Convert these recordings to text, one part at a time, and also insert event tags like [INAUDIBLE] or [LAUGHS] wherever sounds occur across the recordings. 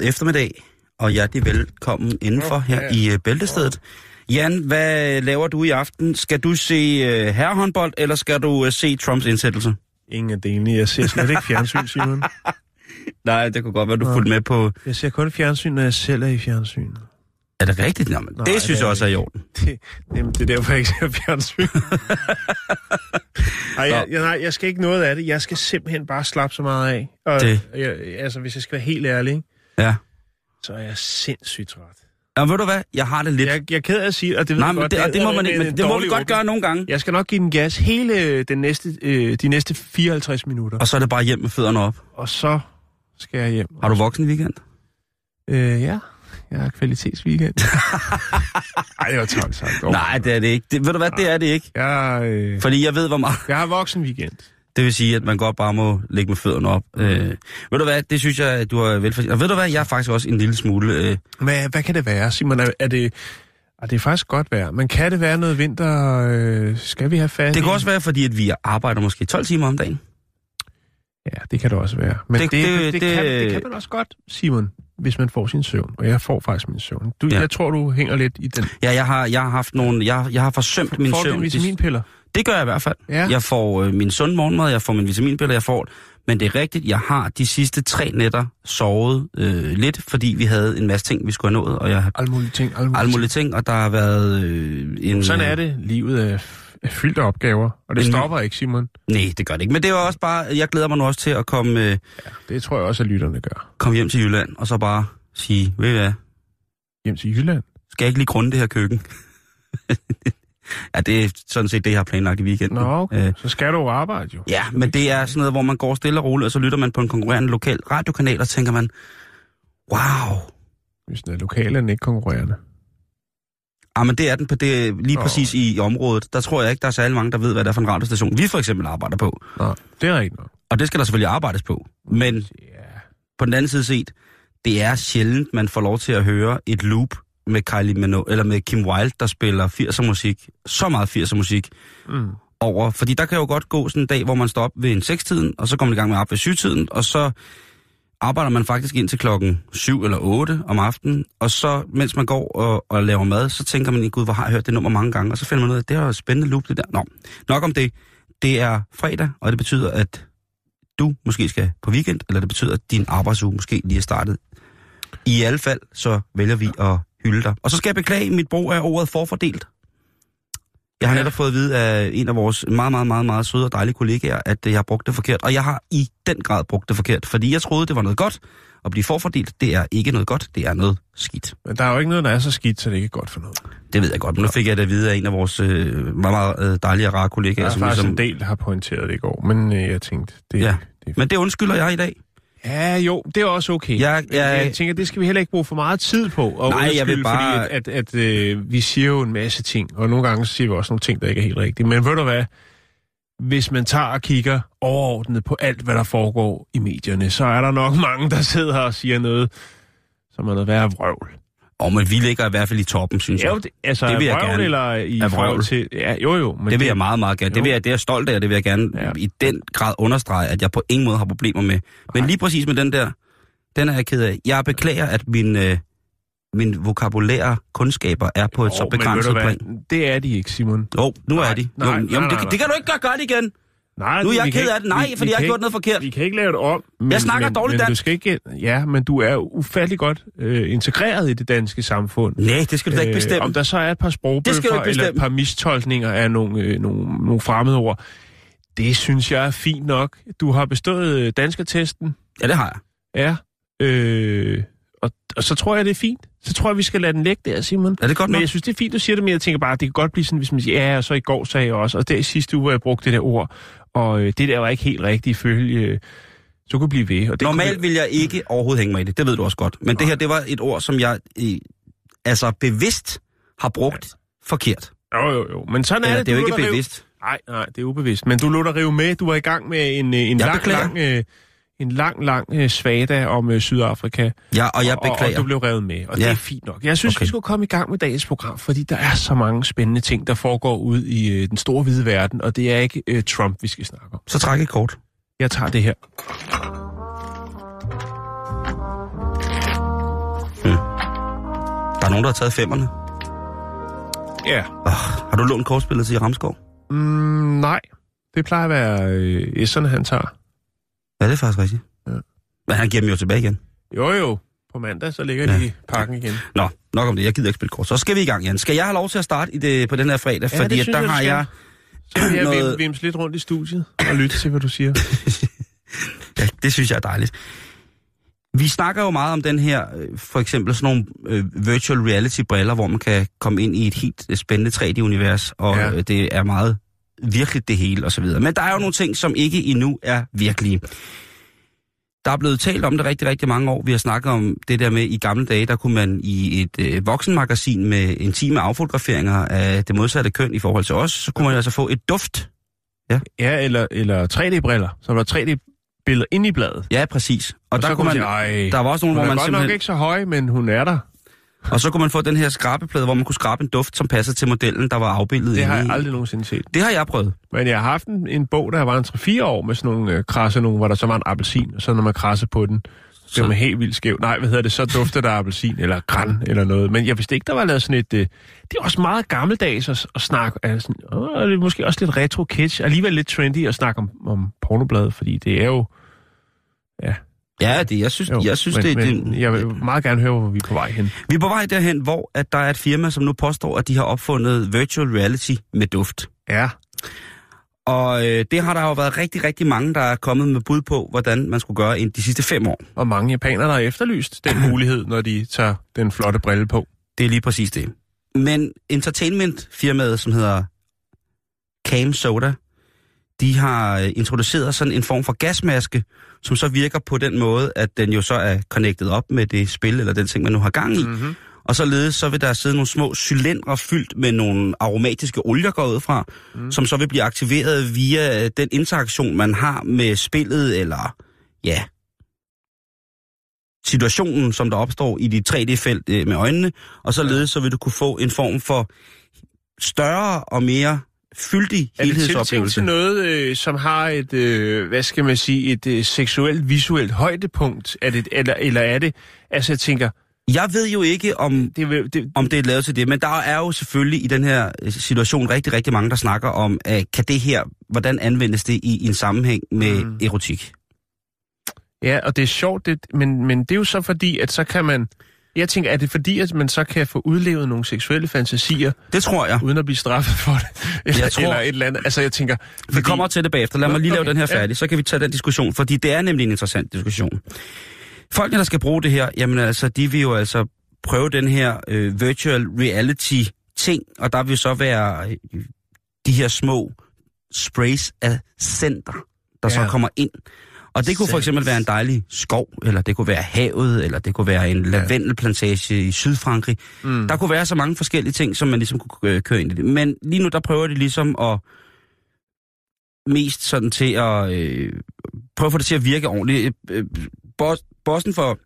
God eftermiddag, og hjertelig velkommen indenfor her i uh, Bæltestedet. Jan, hvad laver du i aften? Skal du se uh, herrehåndbold, eller skal du uh, se Trumps indsættelse? Ingen af delene. Jeg ser slet ikke fjernsyn, Simon. [LAUGHS] Nej, det kunne godt være, du fulgte med på... Jeg ser kun fjernsyn, når jeg selv er i fjernsyn. Er det rigtigt? Nå, men Nej, det synes det jeg også er i orden. [LAUGHS] Det, det, det er derfor, jeg ikke ser fjernsyn. [LAUGHS] Ej, jeg, jeg, nej, jeg skal ikke noget af det. Jeg skal simpelthen bare slappe så meget af. Og, Det. Jeg, altså, hvis jeg skal være helt ærlig, ikke, Ja. så er jeg sindssygt træt. Og ved du hvad? Jeg har det lidt... Jeg, jeg er ked af at sige, og det ved Nej, men godt, det, og det må man ikke, en men det må vi godt gøre nogle gange. Jeg skal nok give den gas hele den næste, øh, de næste 54 minutter. Og så er det bare hjem med fødderne op. Og så skal jeg hjem. Har du voksen weekend? Øh, ja. Jeg har kvalitetsweekend. [LAUGHS] Ej, det var tolv sagt. Oh. Nej, det er det ikke. Det, ved du hvad? Det er det ikke. Jeg, øh, Fordi jeg ved, hvor meget... jeg har voksen weekend. Det vil sige, at man godt bare må lægge med fødderne op. Øh, ved du hvad? Det synes jeg, at du har velfortjent. Og ved du hvad? Jeg er faktisk også en lille smule... Øh, Hvad, hvad kan det være, Simon? Er, er det... Er det er faktisk godt vejr, men kan det være noget vinter? Øh, skal vi have fat det i? kan også være, fordi at vi arbejder måske 12 timer om dagen. Ja, det kan det også være. Men Det- det, det, det- det, kan, det kan man også godt, Simon, hvis man får sin søvn. Og jeg får faktisk min søvn. Du, Ja. Jeg tror, du hænger lidt i den. Ja, jeg har, jeg har haft nogle... Jeg, jeg har forsømt min får du søvn. dine vitaminpiller? Det gør jeg i hvert fald. Ja. Jeg får øh, min sund morgenmad, jeg får min vitaminpiller, jeg får... Men det er rigtigt, jeg har de sidste tre nætter sovet øh, lidt, fordi vi havde en masse ting, vi skulle have nået, og jeg har Alle mulige ting. Alle mulige alle mulige ting, og der har været øh, en... Sådan er det. Livet er, er fyldt af opgaver. Og det En- stopper ikke, Simon. Nej, det gør det ikke. Men det er også bare... Jeg glæder mig nu også til at komme, øh, Det tror jeg også, at lytterne gør. komme hjem til Jylland, og så bare sige, ved I hvad, Hjem til Jylland. skal jeg ikke lige grunde det her køkken? [LAUGHS] ja, det er sådan set det, jeg har planlagt i weekenden. Nå, okay. Øh, Så skal du jo arbejde, jo. Ja, men det er sådan noget, hvor man går stille og roligt, og så lytter man på en konkurrerende lokal radiokanal, og tænker man, wow, Hvis den er lokal, er den ikke konkurrerende. ah, men det er den på det, lige Nå. præcis i, i området. Der tror jeg ikke, der er særlig mange, der ved, hvad det er for en radiostation, vi for eksempel arbejder på. Nå, det er rigtigt nok. Og det skal der selvfølgelig arbejdes på. Men Ja. på den anden side set, det er sjældent, man får lov til at høre et loop med Kylie Minogue, eller med Kim Wilde, der spiller 80'er musik, så meget 80'er musik, Mm. over. Fordi der kan jo godt gå sådan en dag, hvor man står op ved en 6-tiden, og så kommer man i gang med op ved 7-tiden, og så arbejder man faktisk ind til klokken 7 eller 8 om aftenen, og så, mens man går og, og laver mad, så tænker man, gud, hvor har jeg hørt det nummer mange gange, og så finder man ud af, at det er jo et spændende loop, det der. Nå, nok om det. Det er fredag, og det betyder, at du måske skal på weekend, eller det betyder, at din arbejdsuge måske lige er startet. I alle fald, så vælger vi at hylde dig. Og så skal jeg beklage mit brug af ordet forfordelt. Jeg har netop fået at vide af en af vores meget, meget, meget, meget søde og dejlige kollegaer, at øh, jeg har brugt det forkert. Og jeg har i den grad brugt det forkert, fordi jeg troede, det var noget godt. At blive forfordelt, det er ikke noget godt, det er noget skidt. Men der er jo ikke noget, der er så skidt, så det ikke er godt for noget. Det ved jeg godt, men nu fik jeg det at vide af en af vores øh, meget, meget øh, dejlige og rare Der kollegaer. er som faktisk ligesom, en del, der har pointeret det i går, men øh, jeg tænkte, det, Ja. det Men det undskylder jeg i dag. Ja, jo, det er også okay. Jeg- jeg- jeg tænker, det skal vi heller ikke bruge for meget tid på. Og Nej, jeg vil bare- Fordi at, at, at øh, vi siger jo en masse ting, og nogle gange siger vi også nogle ting, der ikke er helt rigtige. Men ved du hvad? Hvis man tager og kigger overordnet på alt, hvad der foregår i medierne, så er der nok [LAUGHS] mange, der sidder og siger noget, som er noget værre vrøvl. Og men vi ligger i hvert fald i toppen, synes jeg. Jo, det, altså Det vil jeg gerne. eller i forhold til... Ja, jo, jo. Men det vil jeg meget, meget gerne. Det, Jo. vil jeg, det er jeg stolt af, og det vil jeg gerne Ja. i den grad understrege, at jeg på ingen måde har problemer med. Men Nej. lige præcis med den der, den er jeg ked af. Jeg beklager, at min, øh, min vokabulære kundskaber er på et så men ved begrænset plan. Det er de ikke, Simon. Jo, nu Nej, er de. jo, nej, jamen, nej, det, nej. det kan du ikke gøre godt igen. Nej, Nu er jeg ked af det. Nej, vi- fordi vi jeg har gjort noget forkert. Vi kan ikke lave det om. Men, snakker men, dårligt men Du dansk. skal ikke, ja, men du er ufattelig godt øh, integreret i det danske samfund. Nej, det skal du da ikke bestemme. om der så er et par Det du sprogbøffer eller et par mistolkninger af nogle, øh, nogle, nogle fremmede ord, det synes jeg er fint nok. Du har bestået øh, danskertesten. Ja, det har jeg. Ja. Øh, og, og så tror jeg, det er fint. Så tror jeg, vi skal lade den ligge der, Simon. Er det godt Men nok? jeg synes, det er fint, du siger det, men jeg tænker bare, at det kan godt blive sådan, hvis man siger, ja, og så i går sagde jeg også, og der i sidste uge, hvor jeg brugte det der ord, og øh, det der var ikke helt rigtigt ifølge Så kunne blive ved. Og det Normalt kunne... vil jeg ikke overhovedet hænge mig i det, det ved du også godt. Men det her, det var et ord, som jeg øh, altså bevidst har brugt ja. forkert. Jo, jo, jo. Men sådan er det. det er jo ikke bevidst. Nej, nej, det er ubevidst. Men du lå dig rive med. Du var i gang med en, øh, en Jeg lang, beklager. lang, øh, en lang, lang øh, svada om øh, Sydafrika. Ja, og jeg Og, og beklager. du blev revet med, og Ja. det er fint nok. Jeg synes, Okay. vi skulle komme i gang med dagens program, fordi der er så mange spændende ting, der foregår ud i øh, den store hvide verden, og det er ikke øh, Trump, vi skal snakke om. Så træk et kort. Jeg tager det her. Der er nogen, der har taget femmerne. Ja. Oh, har du lånt kortspillet til Ramskov? Mm, nej, det plejer at være øh, S'erne, han tager. Ja, det er faktisk rigtigt. Ja. Men han giver dem jo tilbage igen. Jo, jo. På mandag, så ligger Ja. de i pakken igen. Nå, nok om det. Jeg gider ikke spille kort. Så skal vi i gang, Jan. Skal jeg have lov til at starte i det, på den her fredag? Ja, fordi det at synes der jeg, har skal. jeg... Så vil jeg Noget- vimse lidt rundt i studiet og lytte til, hvad du siger. [LAUGHS] Ja, det synes jeg er dejligt. Vi snakker jo meget om den her, øh, for eksempel sådan nogle øh, virtual reality-briller, hvor man kan komme ind i et helt øh, spændende 3D-univers, og Ja. det er meget virkeligt det hele videre. Men der er jo nogle ting, som ikke endnu er virkelige. Der er blevet talt om det rigtig, rigtig mange år. Vi har snakket om det der med, i gamle dage, der kunne man i et øh, voksenmagasin med intime affotograferinger af det modsatte køn i forhold til os, så kunne man altså få et duft. Ja, eller, eller 3D-briller, så var der 3D-billeder inde i bladet. Ja, præcis. Og, Og der så kunne man, sige, "Ej, der var også nogle, hvor man godt simpelthen... nok ikke så høj, men hun er der. Og så kunne man få den her skrabeplade, hvor man kunne skrabe en duft, som passer til modellen, der var afbildet Det har jeg i. aldrig nogensinde set. Det har jeg prøvet. Men jeg har haft en, en bog, der var en 3-4 år med sådan nogle øh, krasse nogle, hvor der så var en appelsin, og så når man krasser på den, så er man helt vildt skæv. Nej, hvad hedder det? Så dufter der appelsin, eller græn, eller noget. Men jeg vidste ikke, der var lavet sådan et... Øh, det er også meget gammeldags at, at snakke... Altså, øh, det er måske også lidt retro kitsch. Alligevel lidt trendy at snakke om, om pornoblad, fordi det er jo... Ja, Ja, det, jeg synes, jo, jeg synes men, det, men, det, Jeg vil meget gerne høre, hvor vi er på vej hen. Vi er på vej derhen, hvor at der er et firma, som nu påstår, at de har opfundet virtual reality med duft. Ja. Og øh, det har der jo været rigtig, rigtig mange, der er kommet med bud på, hvordan man skulle gøre ind de sidste fem år. Og mange japanere, der har efterlyst den [CLEARS THROAT] mulighed, når de tager den flotte brille på. Det er lige præcis det. Men entertainment-firmaet, som hedder Cam Soda, de har øh, introduceret sådan en form for gasmaske, som så virker på den måde, at den jo så er connected op med det spil, eller den ting, man nu har gang i. Mm-hmm. Og således så vil der sidde nogle små cylindre fyldt med nogle aromatiske olier går ud fra, mm. som så vil blive aktiveret via den interaktion, man har med spillet, eller ja, situationen, som der opstår i de 3D-felt øh, med øjnene, og således så vil du kunne få en form for større og mere fyldig Er det helhedsoplevelse. til noget, øh, som har et, øh, hvad skal man sige, et øh, seksuelt, visuelt højdepunkt? Er det, eller, eller er det, altså jeg tænker, Jeg ved jo ikke, om det, det, om det er lavet til det, men der er jo selvfølgelig i den her øh, situation rigtig, rigtig mange, der snakker om, at kan det her, hvordan anvendes det i, i en sammenhæng med. Mm. erotik? ja, og det er sjovt, det, men, men det er jo så fordi, at så kan man, jeg tænker, er det fordi, at man så kan få udlevet nogle seksuelle fantasier, Det tror jeg. uden at blive straffet for det? Eller, Jeg tror- eller et eller andet, altså jeg tænker, Vi kommer til det bagefter. Lad mig lige lave okay, den her ja. færdig, så kan vi tage den diskussion, fordi det er nemlig en interessant diskussion. Folkene, der skal bruge det her, jamen altså, de vil jo altså prøve den her øh, virtual reality ting, og der vil så være øh, de her små sprays af center, der ja. så kommer ind. Og det kunne for eksempel være en dejlig skov, eller det kunne være havet, eller det kunne være en lavendelplantage i Sydfrankrig. mm, Der kunne være så mange forskellige ting, som man ligesom kunne øh, køre ind i det. Men lige nu, der prøver de ligesom at mest sådan til at øh, prøve at få det til at virke ordentligt. Øh, boss, bossen for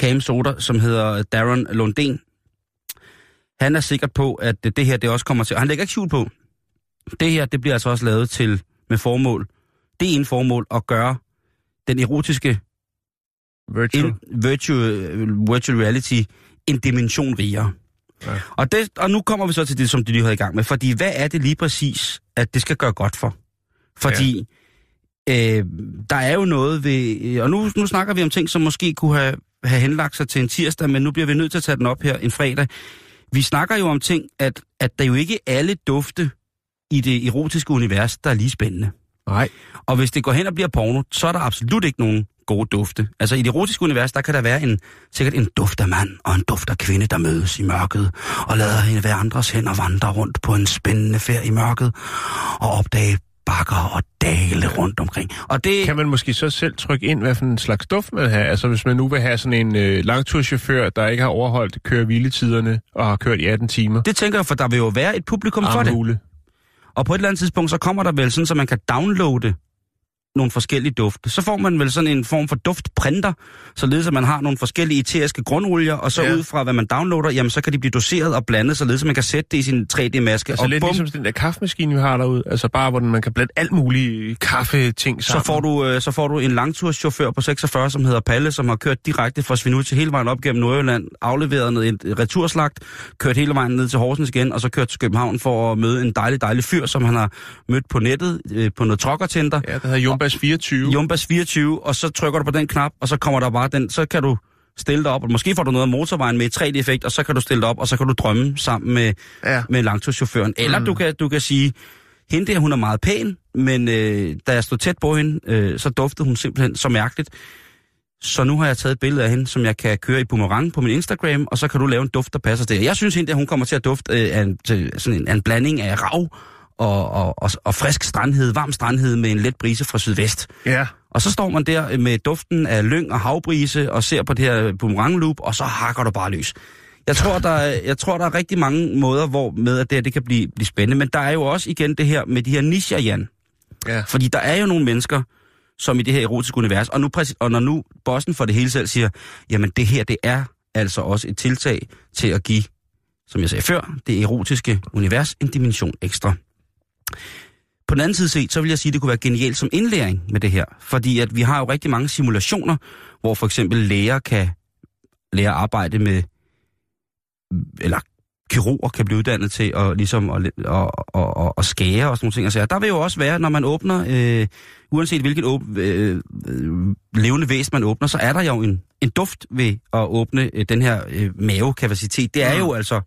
Cam Soda, som hedder Darren Lundin, han er sikker på, at det her det også kommer til... og Han lægger ikke skjul på. Det her, det bliver altså også lavet til med formål. Det er en formål at gøre den erotiske virtual. in, virtual, virtual reality en dimension rigere. Ja. Og, det, og nu kommer vi så til det, som de lige havde i gang med. Fordi hvad er det lige præcis, at det skal gøre godt for? Fordi ja. øh, der er jo noget ved... Og nu, nu snakker vi om ting, som måske kunne have, have henlagt sig til en tirsdag, men nu bliver vi nødt til at tage den op her en fredag. Vi snakker jo om ting, at, at der jo ikke alle dufte i det erotiske univers, der er lige spændende. Nej. Og hvis det går hen og bliver porno, så er der absolut ikke nogen gode dufte. Altså i det erotiske univers, der kan der være en, sikkert en duft af mand og en duft af kvinde, der mødes i mørket, og lader hende hver andres hænder vandre rundt på en spændende færd i mørket, og opdage bakker og dale rundt omkring. Og det, Kan man måske så selv trykke ind, hvad for en slags duft man vil have? Altså hvis man nu vil have sådan en øh, langturschauffør, der ikke har overholdt køre hviletiderne og har kørt i 18 timer. det tænker jeg, for der vil jo være et publikum for det. Armhule. Og på et eller andet tidspunkt, så kommer der vel sådan, så man kan downloade nogle forskellige dufte. Så får man vel sådan en form for duftprinter, således at man har nogle forskellige eteriske grundolier, og så Ja. ud fra, hvad man downloader, jamen så kan de blive doseret og blandet, således at man kan sætte det i sin 3D-maske. Altså og lidt bum, ligesom den der kaffemaskine, vi har derude. Altså bare, hvor man kan blande alt muligt kaffe-ting så sammen. får, du, øh, så får du en langturschauffør på 46, som hedder Palle, som har kørt direkte fra Svinut til hele vejen op gennem Nordjylland, afleveret ned et returslagt, kørt hele vejen ned til Horsens igen, og så kørt til København for at møde en dejlig, dejlig fyr, som han har mødt på nettet, øh, på noget trokkercenter. Ja, der hedder Jumbas 24. Jumbas 24, og så trykker du på den knap, og så kommer der bare den, så kan du stille dig op, og måske får du noget af motorvejen med et 3D-effekt, og så kan du stille dig op, og så kan du drømme sammen med, Ja. med langturschaufføren. Eller mm. du, kan, du kan sige, hende der, hun er meget pæn, men øh, da jeg stod tæt på hende, øh, så duftede hun simpelthen så mærkeligt. Så nu har jeg taget et billede af hende, som jeg kan køre i boomerang på min Instagram, og så kan du lave en duft, der passer til. Jeg synes hende der, hun kommer til at dufte øh, af, en, til sådan en, af en blanding af rav og, og, og, og frisk strandhed, varm strandhed med en let brise fra sydvest. Ja. Og så står man der med duften af lyng og havbrise og ser på det her boomerang loop, og så hakker du bare løs. Jeg tror, der er, jeg tror, der er rigtig mange måder, hvor med at det, her, det kan blive, blive spændende. Men der er jo også igen det her med de her nischer, Jan. Ja. Fordi der er jo nogle mennesker, som i det her erotiske univers, og, nu, og når nu bossen for det hele selv siger, jamen det her, det er altså også et tiltag til at give, som jeg sagde før, det erotiske univers en dimension ekstra. På den anden side set, så vil jeg sige, at det kunne være genialt som indlæring med det her. Fordi at vi har jo rigtig mange simulationer, hvor for eksempel læger kan lære at arbejde med, eller kirurger kan blive uddannet til at, ligesom at, at, at, at, at skære og sådan nogle ting. Altså, der vil jo også være, når man åbner, øh, uanset hvilket åb, øh, øh, levende væsen man åbner, så er der jo en, en duft ved at åbne øh, den her øh, mavekapacitet. Det er Mm. jo altså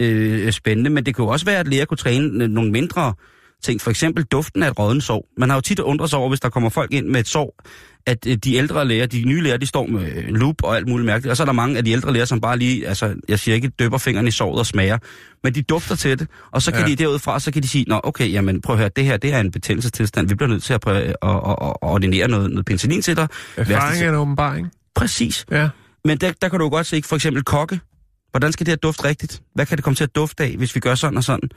øh, spændende, men det jo også være, at læger kunne træne nogle mindre ting. For eksempel duften af et rådden sår. Man har jo tit undret sig over, hvis der kommer folk ind med et sår, at øh, de ældre læger, de nye læger, de står med øh, loop og alt muligt mærkeligt. Og så er der mange af de ældre læger, som bare lige, altså jeg siger ikke, døber fingrene i såret og smager, men de dufter til det. Og så kan Ja. de derudfra, så kan de sige, nå okay, jamen prøv at høre, det her, det er en betændelsestilstand. Vi bliver nødt til at prøve at, at, at, at ordinere noget, noget penicillin til dig. Erfaring er en åbenbaring. Præcis. Ja. Men der, der kan du jo godt se, for eksempel kokke. Hvordan skal det her dufte rigtigt? Hvad kan det komme til at dufte af, hvis vi gør sådan og sådan?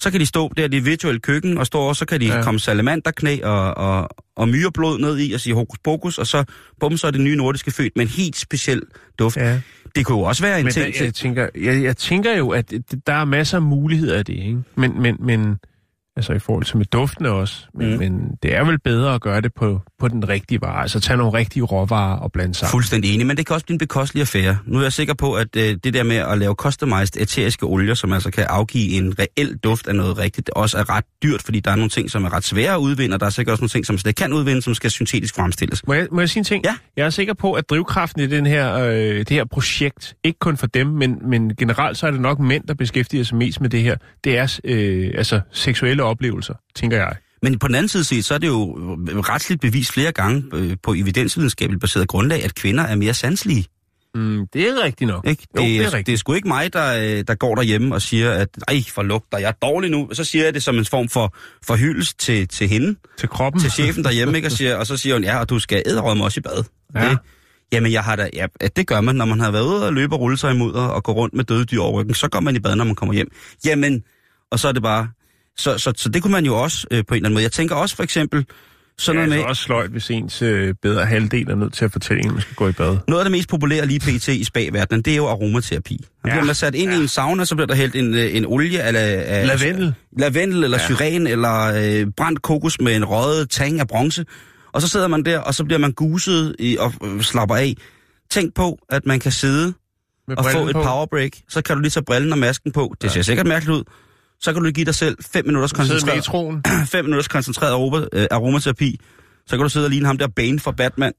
Så kan de stå der i det virtuelle køkken og stå og så kan de Ja. komme salamanderknæ og, og, og myreblod ned i og sige hokus pokus, og så, bum, så er det nye nordiske født med en helt speciel duft. Ja. Det kunne jo også være en Men ting der, jeg, tænker, jeg, jeg tænker jo, at der er masser af muligheder af det, ikke? Men, men, men altså i forhold til med duftene også. Men, mm. Men det er vel bedre at gøre det på, på den rigtige vare. Altså tage nogle rigtige råvarer og blande sammen. Fuldstændig enig, men det kan også blive en bekostelig affære. Nu er jeg sikker på, at øh, det der med at lave customized æteriske olier, som altså kan afgive en reel duft af noget rigtigt, det også er ret dyrt, fordi der er nogle ting, som er ret svære at udvinde, og der er sikkert også nogle ting, som slet kan udvinde, som skal syntetisk fremstilles. Må jeg, må jeg sige en ting? Ja. Jeg er sikker på, at drivkraften i den her, øh, det her projekt, ikke kun for dem, men, men generelt så er det nok mænd, der beskæftiger sig mest med det her. Det er øh, altså seksuelle oplevelser, tænker jeg. Men på den anden side set, så er det jo retsligt bevist flere gange øh, på evidensvidenskabeligt baseret grundlag, at kvinder er mere sanselige. Mm, det er rigtigt nok. Ikke? Jo, det, det er er, rigtigt. det er sgu ikke mig, der, øh, der går derhjemme og siger, at ej, for lugter, jeg er dårlig nu. Så siger jeg det som en form for, for hyldest til, til hende, Til kroppen. til chefen derhjemme, ikke? Og, siger, og så siger hun, ja, og du skal æderrømme også i bad. Ja. Det, jamen, jeg har da, ja, det gør man, når man har været ude og løbe og rulle sig imod og gå rundt med døde dyr over ryggen. Så går man i bad, når man kommer hjem. Jamen, og så er det bare... Så, så, så det kunne man jo også øh, på en eller anden måde. Jeg tænker også for eksempel sådan noget er med... altså også sløjt, hvis ens øh, bedre halvdel er nødt til at fortælle en, man skal gå i bad. Noget af det mest populære lige pt. i spagverdenen, det er jo aromaterapi. Man Ja. bliver man sat ind Ja. i en sauna, så bliver der hældt en, øh, en olie af Lavendel. lavendel eller Ja. ja. syren eller øh, brændt kokos med en røget tang af bronze. Og så sidder man der, og så bliver man guset i, og øh, slapper af. Tænk på, at man kan sidde Med og få et på. powerbreak. Så kan du lige tage brillen og masken på. Det ser sikkert mærkeligt ud. Så kan du give dig selv 5 [CLEARS THROAT] minutters koncentreret, metroen. 5 minutters koncentreret aroma, øh, aromaterapi. Så kan du sidde og ligne ham der Bane fra Batman.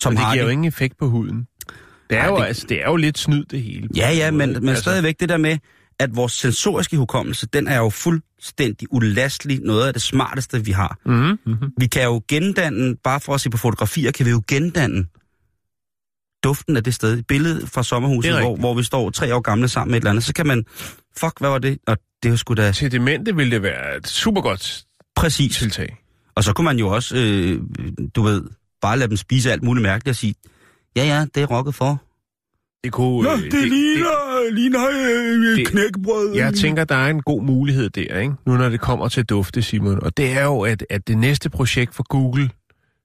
Tom Men det Hardy. giver jo ingen effekt på huden. Det er, Nej, jo, det- altså, det er jo lidt snyd, det hele. Ja, ja, men, Altså, men stadigvæk det der med, at vores sensoriske hukommelse, den er jo fuldstændig ulastelig noget af det smarteste, vi har. Mm-hmm. Mm-hmm. Vi kan jo gendanne, bare for at se på fotografier, kan vi jo gendanne duften af det sted. Et billede fra sommerhuset, er hvor, hvor vi står tre år gamle sammen med et eller andet, så kan man, fuck, hvad var det? Og det jo sgu da... Til demente vil det være et super godt Præcis. tiltag. Og så kunne man jo også, øh, du ved, bare lade dem spise alt muligt mærkeligt og sige, ja ja, det er rocket for. Det kunne... øh, ligner øh, det- knækbrød. Jeg tænker, der er en god mulighed der, ikke? Nu når det kommer til dufte, Simon. Og det er jo, at, at det næste projekt for Google,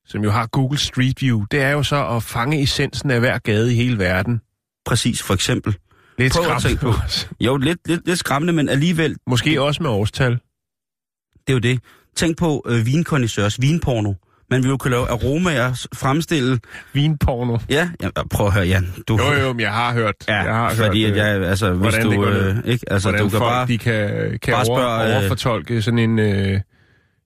som jo har Google Street View, det er jo så at fange essensen af hver gade i hele verden. Præcis, for eksempel. Lidt Prøv at tænke på. Jo, lidt, lidt, lidt skræmmende, men alligevel, Måske også med årstal. det er jo det. Tænk på øh, vinkondisørs vinporno. Man vil jo kunne lave aromaer, fremstille... Vinporno. Ja, ja, prøv at høre, Jan. Du, Jo, jo, men jeg har hørt. Ja, jeg har fordi hørt, at jeg, altså, hvis du, øh, ikke, altså, hvordan du kan folk bare, de kan, kan bare over, spørge, øh, overfortolke sådan en, øh,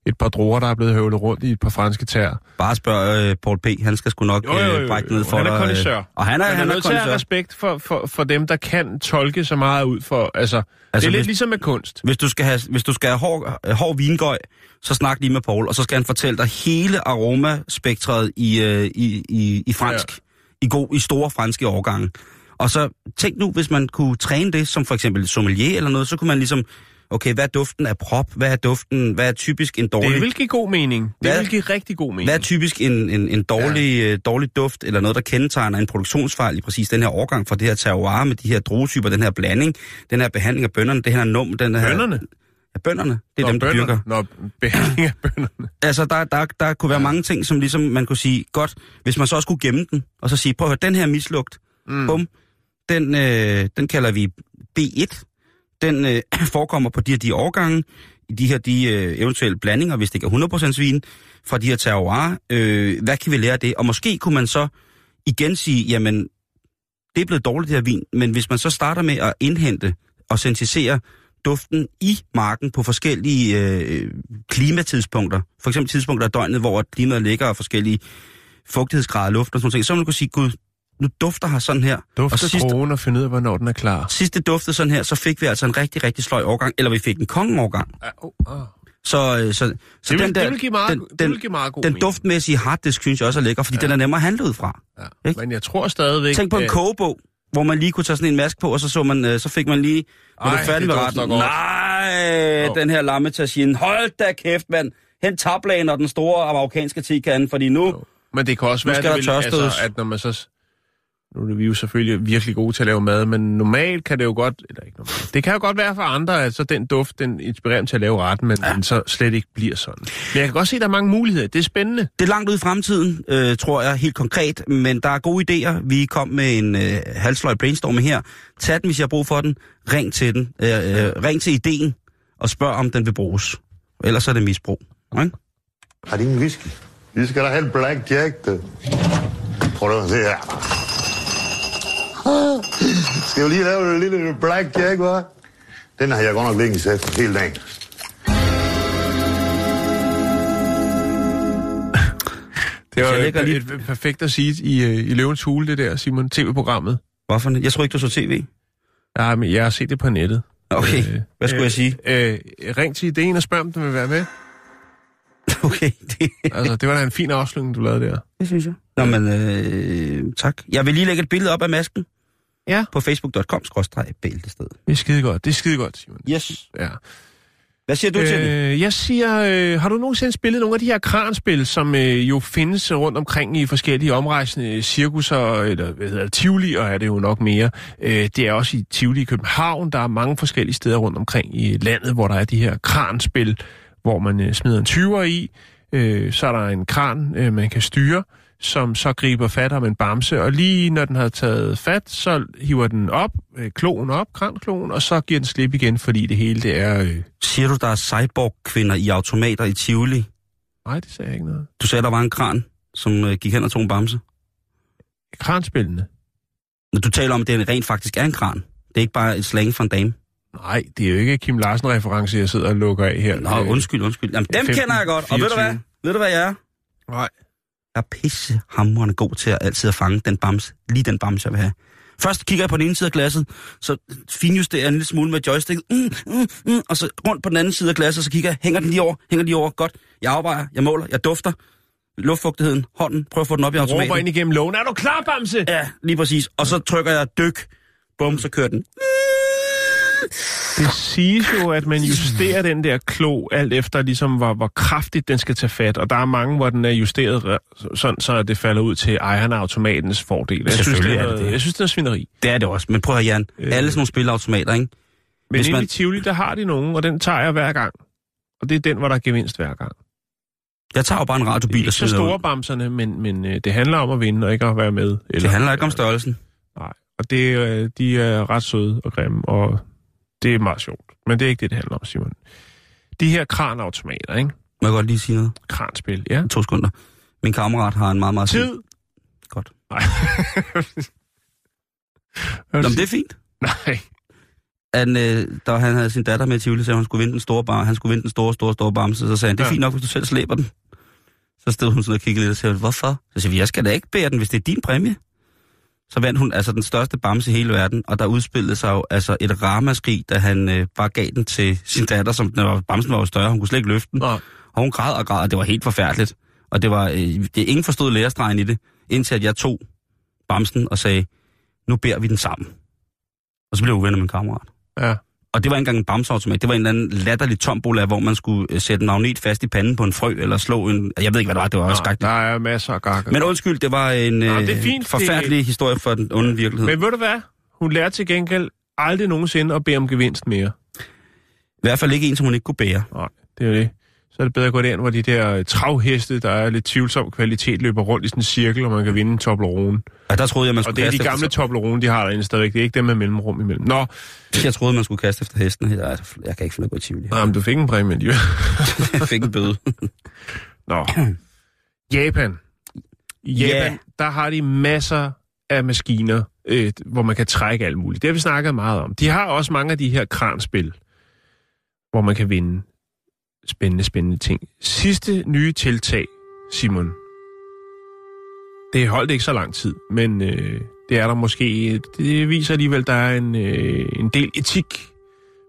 et par druer, der er blevet høvlet rundt i et par franske tær. bare spørge øh, Paul P. Han skal sgu nok Jo, jo, jo, øh, brække ned for han er dig, øh, kondisør. Og han er, Man han er nødt til at have kondisør. respekt for, for, for dem, der kan tolke så meget ud for... Altså, altså det er lidt hvis- ligesom med kunst. Hvis du skal have, hvis du skal have hård, øh, hård vingøj, så snak lige med Paul, og så skal han fortælle dig hele aromaspektret i, øh, i, i, i fransk. Ja. I, god, I store franske årgange. Og så tænk nu, hvis man kunne træne det, som for eksempel sommelier eller noget, så kunne man ligesom, okay, hvad er duften af prop? Hvad er duften, hvad er typisk en dårlig... Det vil give god mening. Det Hvad- vil give rigtig god mening. Hvad er typisk en, en, en dårlig, ja. dårlig duft, eller noget, der kendetegner en produktionsfejl i præcis den her årgang for det her terroir med de her druetyper, den her blanding, den her behandling af bønderne, det her num, den her... Bønderne? Ja, bønderne. Det er Nå, dem, der bønder. dyrker. Nå, behandling af bønderne. Altså, der, der, der kunne være mange ting, som ligesom man kunne sige, godt, hvis man så også kunne gemme den, og så sige, prøv at høre, den her mislugt, mm. bum, den, øh, den kalder vi B1. Den øh, [CLEARS THROAT] forekommer på de her de årgange, i de her de øh, eventuelle blandinger, hvis det ikke er 100% svin, fra de her terroir. Øh, hvad kan vi lære af det? Og måske kunne man så igen sige, jamen, det er blevet dårligt det her vin, men hvis man så starter med at indhente og sensitisere duften i marken på forskellige øh, klimatidspunkter, for eksempel tidspunkter af døgnet, hvor klimaet ligger og forskellige fugtighedsgrader luft og sådan noget, så man kunne sige, gud, nu dufter her sådan her. Dufte og sidst, krogen og finde ud af, hvornår den er klar. sidst det duftede sådan her, så fik vi altså en rigtig, rigtig sløj årgang, eller vi fik en kongeårgang. Ja, oh, oh. Så, øh, så, så Det, vil, den der, det vil give meget, den, det den, vil give meget god den mening. duftmæssige harddisk synes jeg også er lækker, fordi ja. den er nemmere at handle ud fra. Ja. Ikke? Men jeg tror stadigvæk... Tænk på en at- kogebog, hvor man lige kunne tage sådan en mask på, og så, så, man, øh, så fik man lige... Ej, færdig det med dufter retten? Nej, Nå. den her lammetagine. Hold da kæft, mand. Hent tablagen og den store amerikanske tikande, fordi nu... Men det kan også være, tørstødes. altså, at når man så... Nu er vi jo selvfølgelig virkelig gode til at lave mad, men normalt kan det jo godt... Eller ikke normalt. Det kan jo godt være for andre, at så den duft, den inspirerer dem til at lave retten, men ja. den så slet ikke bliver sådan. Men jeg kan godt se, at der er mange muligheder. Det er spændende. Det er langt ud i fremtiden, øh, tror jeg, helt konkret, men der er gode idéer. Vi kom med en øh, halvsløj brainstorm her. Tag den, hvis jeg har brug for den. Ring til den. Øh, øh, ring til ideen og spørg, om den vil bruges. Ellers er det misbrug. Ikke? Har de ingen whisky? Vi skal da have en Black Jack, du. Prøv at se her. Skal vi lige lave en lille Black Jack, hva'? Den har jeg godt nok liggende sat hele dagen. Det var et, lige- et, perfekt at sige i, øh, i Løvens Hule, det der, Simon, tv-programmet. Hvorfor? Jeg tror ikke, du så tv. Ja, men jeg har set det på nettet. Okay, hvad skulle jeg sige? Øh, ring til ideen og spørg, om den vil være med. [LAUGHS] Okay, det, Altså, det var da en fin afslutning, du lavede der. det synes jeg. Nå, men øh, tak. Jeg vil lige lægge et billede op af masken Ja. på facebook.com-bæltested. Det er skide godt. Det er skide godt, Simon. Yes. Ja. Hvad siger du øh, til det? Øh, jeg siger, øh, har du nogensinde spillet nogle af de her kranspil, som øh, jo findes rundt omkring i forskellige omrejsende cirkusser, eller hvad hedder det, Tivoli, og er det jo nok mere. Øh, det er også i Tivoli i København. Der er mange forskellige steder rundt omkring i landet, hvor der er de her kranspil, hvor man øh, smider en 20'er i. Øh, så er der en kran, øh, man kan styre, som så griber fat om en bamse, og lige når den har taget fat, så hiver den op, øh, kloen op, krankloen, og så giver den slip igen, fordi det hele det er... Øh, Siger du, der er cyborg-kvinder i automater i Tivoli? nej, det sagde jeg ikke noget. Du sagde, der var en kran, som øh, gik hen og tog en bamse. Kranspillene? Når du taler om, at det rent faktisk er en kran. Det er ikke bare et slang for en dame. Nej, det er jo ikke Kim Larsen-reference, jeg sidder og lukker af her. Nå, Øh, undskyld, undskyld. Jamen, dem 15, kender jeg godt. Og ved du hvad? 24. Ved du, hvad jeg er? Nej. Er pissehammerende god til at altid at fange den bamse. Lige den bamse, jeg vil have. Først kigger jeg på den ene side af glasset, så finjusterer jeg en lille smule med joysticket, mm, mm, mm, og så rundt på den anden side af glasset, så kigger jeg, hænger den lige over, hænger den lige over, godt. Jeg afvejer, jeg måler, jeg dufter, luftfugtigheden, hånden, prøver at få den op i Råber automaten. ind igennem lågen. Er du klar, Bamse? Ja, lige præcis. Og så trykker jeg dyk, bum, så kører den. Det siges jo, at man justerer den der klo alt efter, ligesom, hvor, hvor kraftigt den skal tage fat. Og der er mange, hvor den er justeret re- sådan, så det falder ud til ejeren af automatens fordel. Jeg synes, det er, det jeg synes, det er svineri. Det er det også. Men prøv at høre, Jan. Øh. Alle sådan nogle spilautomater, ikke? Men Hvis man- i Tivoli, der har de nogen, og den tager jeg hver gang. Og det er den, hvor der er gevinst hver gang. Jeg tager jo bare en Det er radiobil ikke og så store ud. bamserne, men, men øh, det handler om at vinde, og ikke at være med. Eller, Det handler ikke om størrelsen. Nej, og det, øh, de er ret søde og grimme, og det er meget sjovt. Men det er ikke det, det handler om, Simon. De her kranautomater, ikke? Må jeg godt lige sige noget? Kranspil, ja. To sekunder. Min kammerat har en meget, meget... Tid! [LAUGHS] Godt. Nej. Nå, men det er fint. Nej. Han, øh, da han havde sin datter med i Tivoli, så han skulle vinde den store bar, han skulle vinde den store, store, store bamse, så sagde han, det er Ja. fint nok, hvis du selv slæber den. Så stod hun sådan og kiggede lidt og sagde, hvorfor? Så siger vi, jeg skal da ikke bære den, hvis det er din præmie. Så vandt hun altså den største bamse i hele verden, og der udspillede sig jo altså et ramaskrig, da han øh, bare gav den til sin datter, som den var, bamsen var jo større, hun kunne slet ikke løfte den. Nå, Og hun græd og græd, og det var helt forfærdeligt. Og det var, øh, det, ingen forstod lærestregen i det, indtil at jeg tog bamsen og sagde, nu bærer vi den sammen. Og så blev jeg uvenner med min kammerat. ja. Og det var ikke engang en bamseautomat, det var en eller anden latterlig tombola, hvor man skulle øh, sætte en magnet fast i panden på en frø, eller slå en... Jeg ved ikke, hvad det var, det var også skrækkeligt. der er masser af gakker. Men undskyld, det var en Nå, øh, det er fint, forfærdelig historie for den onde virkelighed. Men ved du hvad? Hun lærer til gengæld aldrig nogensinde at bede om gevinst mere. I hvert fald ikke en, som hun ikke kunne bære. Nej, det er det. Så er det bedre at gå derind, hvor de der øh, travheste, der er lidt tvivlsom kvalitet, løber rundt i sådan en cirkel, og man kan vinde en Toblerone. Og der troede jeg, man Og skulle det er de gamle efter, Toblerone, de har derinde stadigvæk. Det er ikke dem med mellemrum imellem. Nå, Jeg troede, man skulle kaste efter hesten. Jeg, altså, jeg kan ikke finde gå i Tivoli. nej, men du fik en præmie, jo. Jeg [LAUGHS] fik en bøde. [LAUGHS] Nå. Japan. I Ja. Japan, der har de masser af maskiner, øh, hvor man kan trække alt muligt. Det har vi snakket meget om. De har også mange af de her kranspil, hvor man kan vinde spændende, spændende ting. Sidste nye tiltag, Simon. Det holdt ikke så lang tid, men øh, det er der måske... Det viser alligevel, der er en, øh, en del etik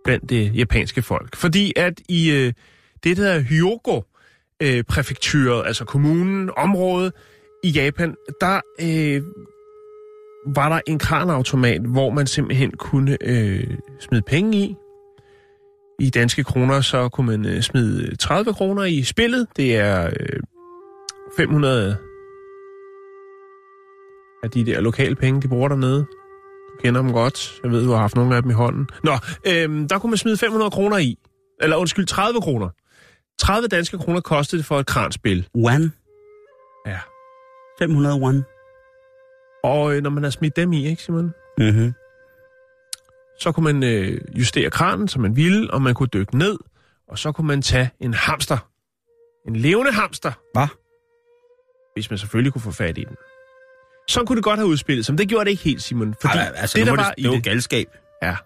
blandt det japanske folk. Fordi at i øh, det, der hedder Hyogo, øh, præfekturet, altså kommunen, området i Japan, der øh, var der en kranautomat, hvor man simpelthen kunne øh, smide penge i. I danske kroner, så kunne man øh, smide 30 kroner i spillet. Det er øh, 500 af de der lokale penge, de bruger dernede. Du kender dem godt. Jeg ved, du har haft nogle af dem i hånden. Nå, øh, der kunne man smide 500 kroner i. Eller undskyld, 30 kroner. 30 danske kroner kostede det for et kranspil. One. Ja. 501. Og øh, når man har smidt dem i, ikke Simon? Mm-hmm. Så kunne man øh, justere kranen, som man ville, og man kunne dykke ned, og så kunne man tage en hamster. En levende hamster. Hvad? Hvis man selvfølgelig kunne få fat i den. Sådan kunne det godt have udspillet men det gjorde det ikke helt, Simon. Fordi Ej, altså, det, der var det, i det var det, galskab. ja,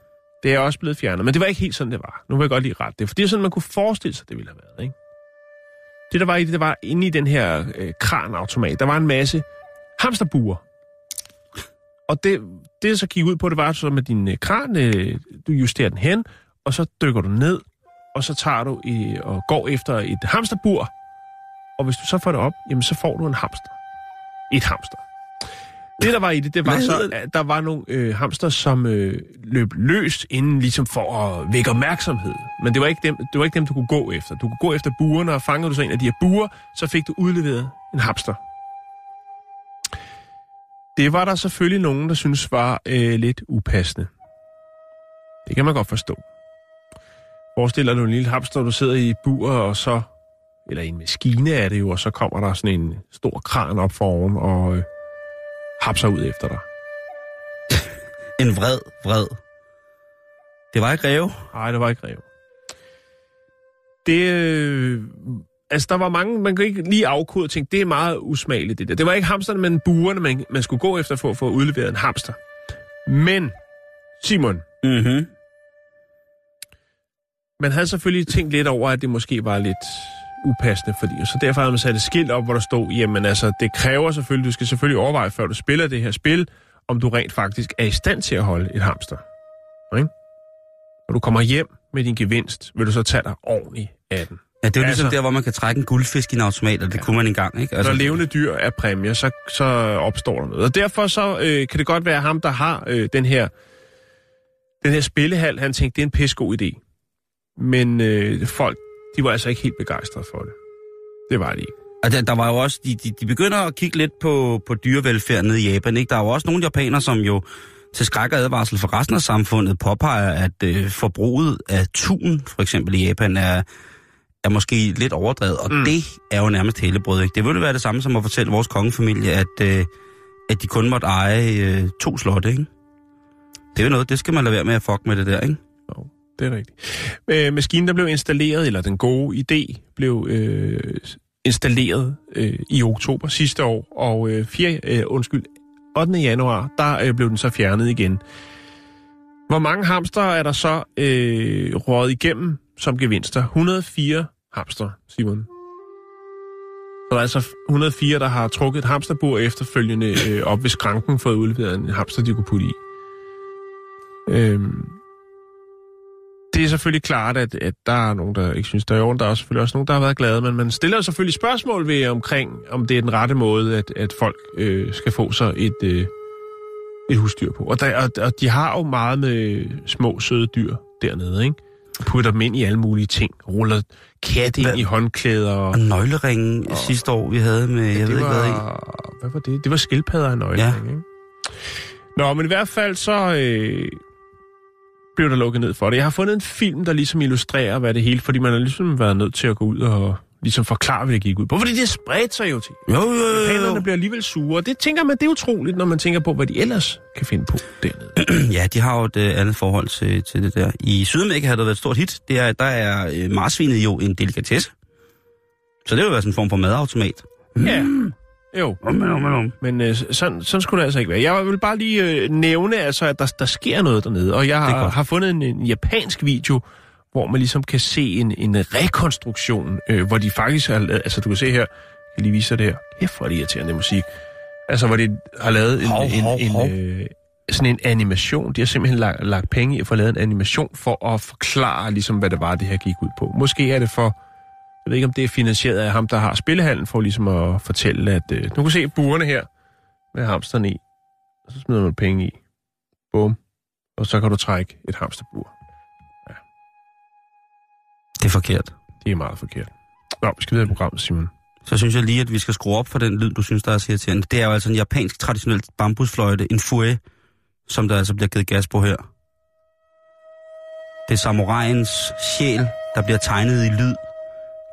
det er også blevet fjernet. Men det var ikke helt sådan, det var. Nu vil jeg godt lige rette det, for det er sådan, man kunne forestille sig, det ville have været. Ikke? Det, der var i det, der var inde i den her øh, kranautomat, der var en masse hamsterbuer. Og det, det så gik ud på, det var så med din øh, kran, øh, du justerer den hen, og så dykker du ned, og så tager du i, og går efter et hamsterbur. Og hvis du så får det op, jamen så får du en hamster. Et hamster. Det, der var i det, det var så, at der var nogle øh, hamster, som øh, løb løs inden ligesom for at vække opmærksomhed. Men det var, ikke dem, det var ikke dem, du kunne gå efter. Du kunne gå efter buerne, og fangede du så en af de her buer, så fik du udleveret en hamster. Det var der selvfølgelig nogen, der synes var øh, lidt upassende. Det kan man godt forstå. Forestil dig, du en lille hamster, du sidder i bur, og så, eller i en maskine er det jo, og så kommer der sådan en stor kran op foroven, og øh, hapser ud efter dig. [LAUGHS] En vred, vred. Det var ikke ræve. Nej, det var ikke rev. Det, øh, altså der var mange, man kunne ikke lige afkode og tænke, det er meget usmageligt det der. Det var ikke hamsterne, men buerne, man, man skulle gå efter for at få udleveret en hamster. Men, Simon, Mm-hmm. man havde selvfølgelig tænkt lidt over, at det måske var lidt upassende, fordi så derfor havde man sat et skilt op, hvor der stod, jamen altså, det kræver selvfølgelig, du skal selvfølgelig overveje, før du spiller det her spil, om du rent faktisk er i stand til at holde et hamster. Ikke? Når du kommer hjem med din gevinst, vil du så tage dig ordentligt af den. Ja, det er jo ligesom Altså- der, hvor man kan trække en guldfisk i en automat, og det ja. kunne man engang, ikke? Altså, Når levende dyr er præmie, så, så opstår der noget. Og derfor så øh, kan det godt være ham, der har øh, den her Den her spillehal, han tænkte, det er en pissegod idé. Men øh, folk, de var altså ikke helt begejstrede for det. Det var de ikke. Og der, der var jo også, de, de, de begynder at kigge lidt på, på dyrevelfærd nede i Japan. Ikke? Der er jo også nogle japanere, som jo til skræk og advarsel for resten af samfundet påpeger, at øh, forbruget af tun, for eksempel i Japan, er, er måske lidt overdrevet. Og mm. det er jo nærmest hellebrød. Ikke? Det ville være det samme som at fortælle vores kongefamilie, at, øh, at de kun måtte eje øh, to slotte. Ikke? Det er jo noget, det skal man lade være med at fuck med det der, ikke? Jo, det er rigtigt. Øh, maskinen, der blev installeret, eller den gode idé, blev øh, installeret øh, i oktober sidste år, og øh, 4, øh, undskyld, 8. januar, der øh, blev den så fjernet igen. Hvor mange hamster er der så øh, røget igennem som gevinster? 104 hamster, Simon. Så der er altså 104, der har trukket et hamsterbur efterfølgende øh, op ved skranken fået udleveret en hamster, de kunne putte i. Øhm, det er selvfølgelig klart, at, at der er nogen, der ikke synes, der er ordentligt. Der er selvfølgelig også nogen, der har været glade, men man stiller selvfølgelig spørgsmål ved omkring, om det er den rette måde, at, at folk øh, skal få sig et, øh, et husdyr på. Og, der, og, og de har jo meget med små, søde dyr dernede, ikke? Putter dem ind i alle mulige ting. Ruller katte ind i håndklæder. Og, Og nøgleringen og, sidste år, vi havde med, jeg det ved ikke var, hvad i. Hvad var det? Det var skildpadder af nøglering, ja. ikke? Nå, men i hvert fald så øh, blev der lukket ned for det. Jeg har fundet en film, der ligesom illustrerer, hvad det hele, fordi man har ligesom været nødt til at gå ud og ligesom forklare, hvad det gik ud på. Fordi det spredte sig jo til. Jo, jo, jo. Japanerne bliver alligevel sure. Det tænker man, det er utroligt, når man tænker på, hvad de ellers kan finde på dernede. [CLEARS THROAT] Ja, de har jo et uh, andet forhold til, til det der. I Sydamerika har det været et stort hit. Det er, der er uh, marsvinet jo en delikatesse. Så det vil være sådan en form for madautomat. Ja, jo. Om, om, om. Men øh, sådan, sådan skulle det altså ikke være. Jeg vil bare lige øh, nævne, altså, at der, der sker noget dernede. Og jeg har, har fundet en, en japansk video, hvor man ligesom kan se en, en rekonstruktion, øh, hvor de faktisk har lavet, altså du kan se her, jeg kan lige vise dig det her, kæft hvor er det irriterende musik, altså hvor de har lavet en, Hov, en, hov, hov. en, øh, sådan en animation, de har simpelthen lagt, lagt penge i at få lavet en animation for at forklare ligesom, hvad det var, det her gik ud på. Måske er det for, jeg ved ikke om det er finansieret af ham, der har spillehallen, for ligesom at fortælle, at øh, du kan se burene her, med hamsterne i, og så smider man penge i. Bum. Og så kan du trække et hamsterbur. Det er forkert. Det er meget forkert. Nå, vi skal videre i programmet, Simon. Så synes jeg lige, at vi skal skrue op for den lyd, du synes, der er så irriterende. Det er jo altså en japansk traditionel bambusfløjte, en fue, som der altså bliver givet gas på her. Det er samuraiens sjæl, der bliver tegnet i lyd.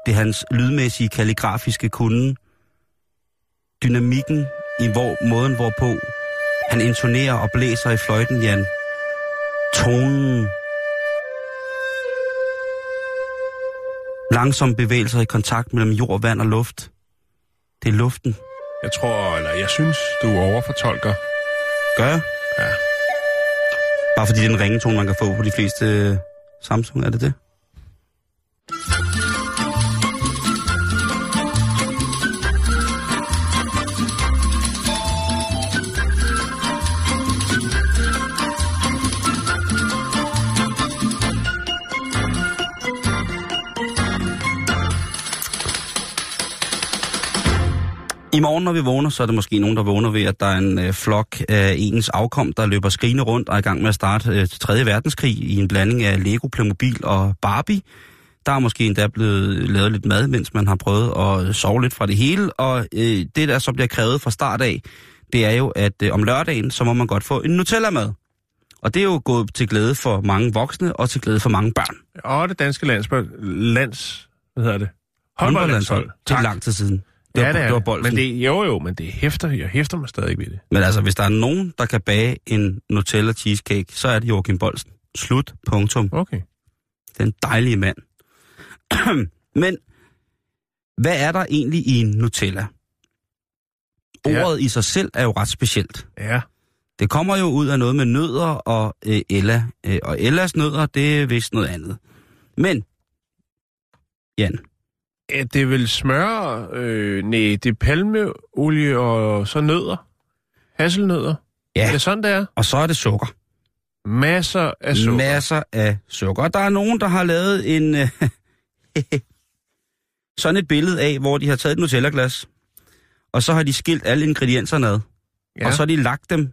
Det er hans lydmæssige kalligrafiske kunde. Dynamikken i hvor, måden, hvorpå han intonerer og blæser i fløjten, Jan. Tonen. Langsomme bevægelser i kontakt mellem jord, vand og luft. Det er luften. Jeg tror, eller jeg synes, du overfortolker. Gør jeg? Ja. Bare fordi det er en ringetone, man kan få på de fleste Samsung, er det det? I morgen, når vi vågner, så er det måske nogen, der vågner ved, at der er en øh, flok af ens afkom, der løber skrigende rundt og er i gang med at starte øh, 3. verdenskrig i en blanding af Lego, Playmobil og Barbie. Der er måske endda blevet lavet lidt mad, mens man har prøvet at sove lidt fra det hele. Og øh, det, der så bliver krævet fra start af, det er jo, at øh, om lørdagen, så må man godt få en Nutella-mad. Og det er jo gået til glæde for mange voksne og til glæde for mange børn. Og det danske landshold, lands, hvad hedder det? Håndboldlandshold. Det er lang tid siden. Det var, er det var det. bolden. Men det, jo, jo, men det hæfter, jeg hæfter mig stadig ved det. Men altså, hvis der er nogen, der kan bage en Nutella cheesecake, så er det Joachim Bolsen. Slut. Punktum. Okay. Den dejlige mand. [CLEARS THROAT] Men, hvad er der egentlig i en Nutella? Ja. Ordet i sig selv er jo ret specielt. Ja. Det kommer jo ud af noget med nødder og øh, Ella. Øh, og Ellas nødder, det er vist noget andet. Men, Jan, Ja, det er vel smør, øh, nej, det er palmeolie og så nødder. Hasselnødder. Ja. Er det sådan, det er? og så er det sukker. Masser af sukker. Masser af sukker. Og der er nogen, der har lavet en... Øh, [LAUGHS] sådan et billede af, hvor de har taget et Nutella-glas, og så har de skilt alle ingredienserne ad. Ja. ja. Og så har de lagt dem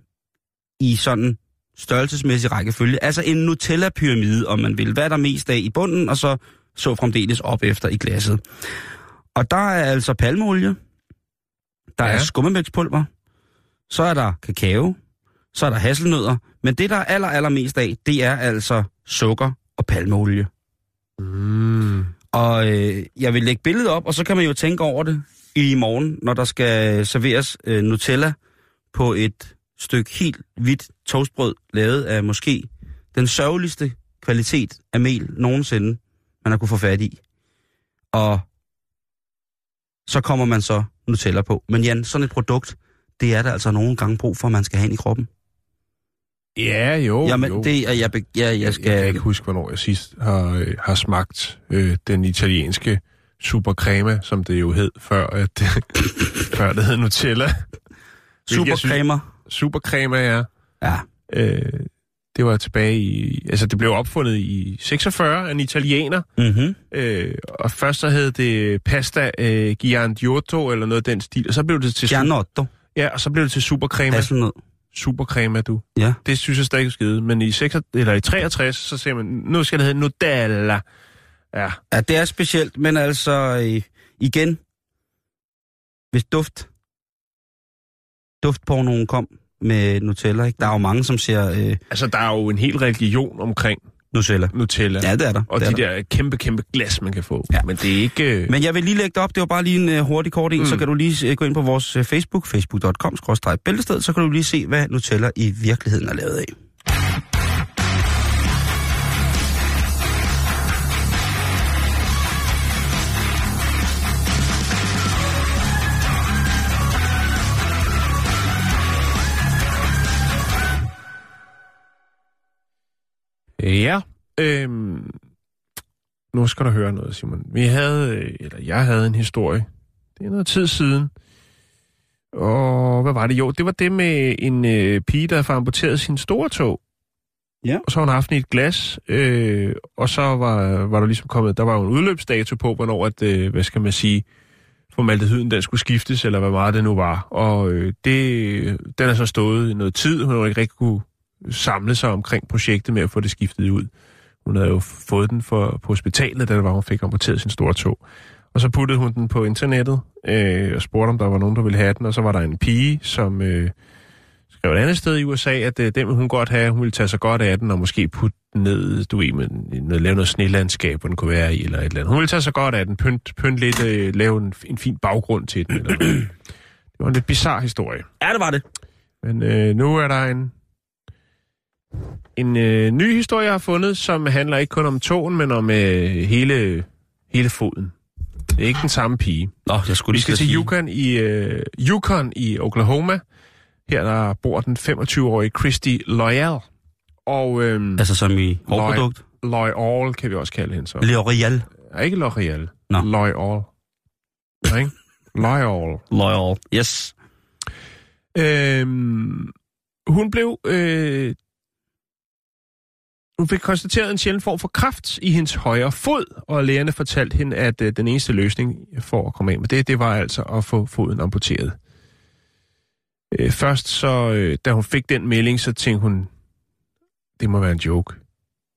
i sådan størrelsesmæssig rækkefølge. Altså en Nutella-pyramide, om man vil. Hvad er der mest af i bunden, og så så fremdeles op efter i glasset. Og der er altså palmolie, der ja. er skummemælkspulver, så er der kakao, så er der hasselnødder, men det, der er aller, aller mest af, det er altså sukker og palmolie. Mm. Og øh, jeg vil lægge billedet op, og så kan man jo tænke over det i morgen, når der skal serveres øh, Nutella på et stykke helt hvidt toastbrød, lavet af måske den sørgeligste kvalitet af mel nogensinde, man har kunne få fat i. Og så kommer man så Nutella på. Men Jan, sådan et produkt, det er der altså nogle gange brug for, at man skal have ind i kroppen. Ja, jo, Jamen, jo. det er, jeg, ja, jeg skal... Jeg kan ikke huske, hvornår jeg sidst har, øh, har smagt øh, den italienske supercrema, som det jo hed, før, at, [LAUGHS] før det hed Nutella. Jeg Supercremer. Supercrema, ja. Ja. Øh, det var tilbage i... Altså, det blev opfundet i 46 af en italiener. Mm-hmm. Øh, og først så hed det pasta øh, Giandiotto, eller noget af den stil. Og så blev det til... Gianotto. Ja, og så blev det til supercrema. Hasselnød. Supercrema, du. Ja. Det synes jeg stadig er skide. Men i, 6, eller i 63, så siger man, nu skal det hedde Nutella. Ja, Ja, det er specielt, men altså øh, igen, hvis duft, duftpornoen kom med Nutella, ikke? der er jo mange, som siger øh, altså der er jo en hel religion omkring Nutella. Nutella. Ja, det er der. og det er de der. der kæmpe, kæmpe glas, man kan få. Ja. Men det er ikke... øh, Men jeg vil lige lægge det op, det var bare lige en uh, hurtig kort en, mm. så kan du lige uh, gå ind på vores uh, Facebook, facebook.com, bæltested, så kan du lige se, hvad Nutella i virkeligheden er lavet af. Ja, øhm, nu skal du høre noget, Simon. Vi havde, øh, eller jeg havde en historie. Det er noget tid siden. Og hvad var det? Jo, det var det med en øh, pige, der havde amputeret sin store tog. Ja. Og så har hun haft den i et glas, øh, og så var, var der ligesom kommet, der var jo en udløbsdato på, hvornår, at, øh, hvad skal man sige, formaldehyden den skulle skiftes, eller hvad meget det nu var. Og øh, det, den er så stået i noget tid. Hun har ikke rigtig kunne samle sig omkring projektet med at få det skiftet ud. Hun havde jo fået den for, på hospitalet, da det var, hun fik amputeret sin store tog. Og så puttede hun den på internettet øh, og spurgte, om der var nogen, der ville have den. Og så var der en pige, som øh, skrev et andet sted i USA, at øh, den ville hun godt have. Hun ville tage sig godt af den og måske putte den ned, du ved, med, noget, lave noget snelandskab, hvor den kunne være i, eller et eller andet. Hun ville tage sig godt af den, pynt, pynt lidt, øh, lave en, en fin baggrund til den. Eller noget. [CLEARS THROAT] det var en lidt bizarre historie. Ja, det var det. Men øh, nu er der en, en øh, ny historie, jeg har fundet, som handler ikke kun om togen, men om øh, hele, hele foden. Det er ikke den samme pige. Nå, jeg skulle Vi skal til Yukon i, øh, Yukon i Oklahoma. Her der bor den 25-årige Christy Loyal. Og øh, Altså som i hårprodukt. Loyal kan vi også kalde hende så. L'Oreal. Ja, ikke L'Oreal. Nå. Loyal. Ja, ikke? Loyal. Loyal. Yes. Øhm, hun blev... Øh, hun fik konstateret en sjælden form for kraft i hendes højre fod, og lægerne fortalte hende, at øh, den eneste løsning for at komme af med det, det var altså at få foden amputeret. Øh, først så, øh, da hun fik den melding, så tænkte hun, det må være en joke.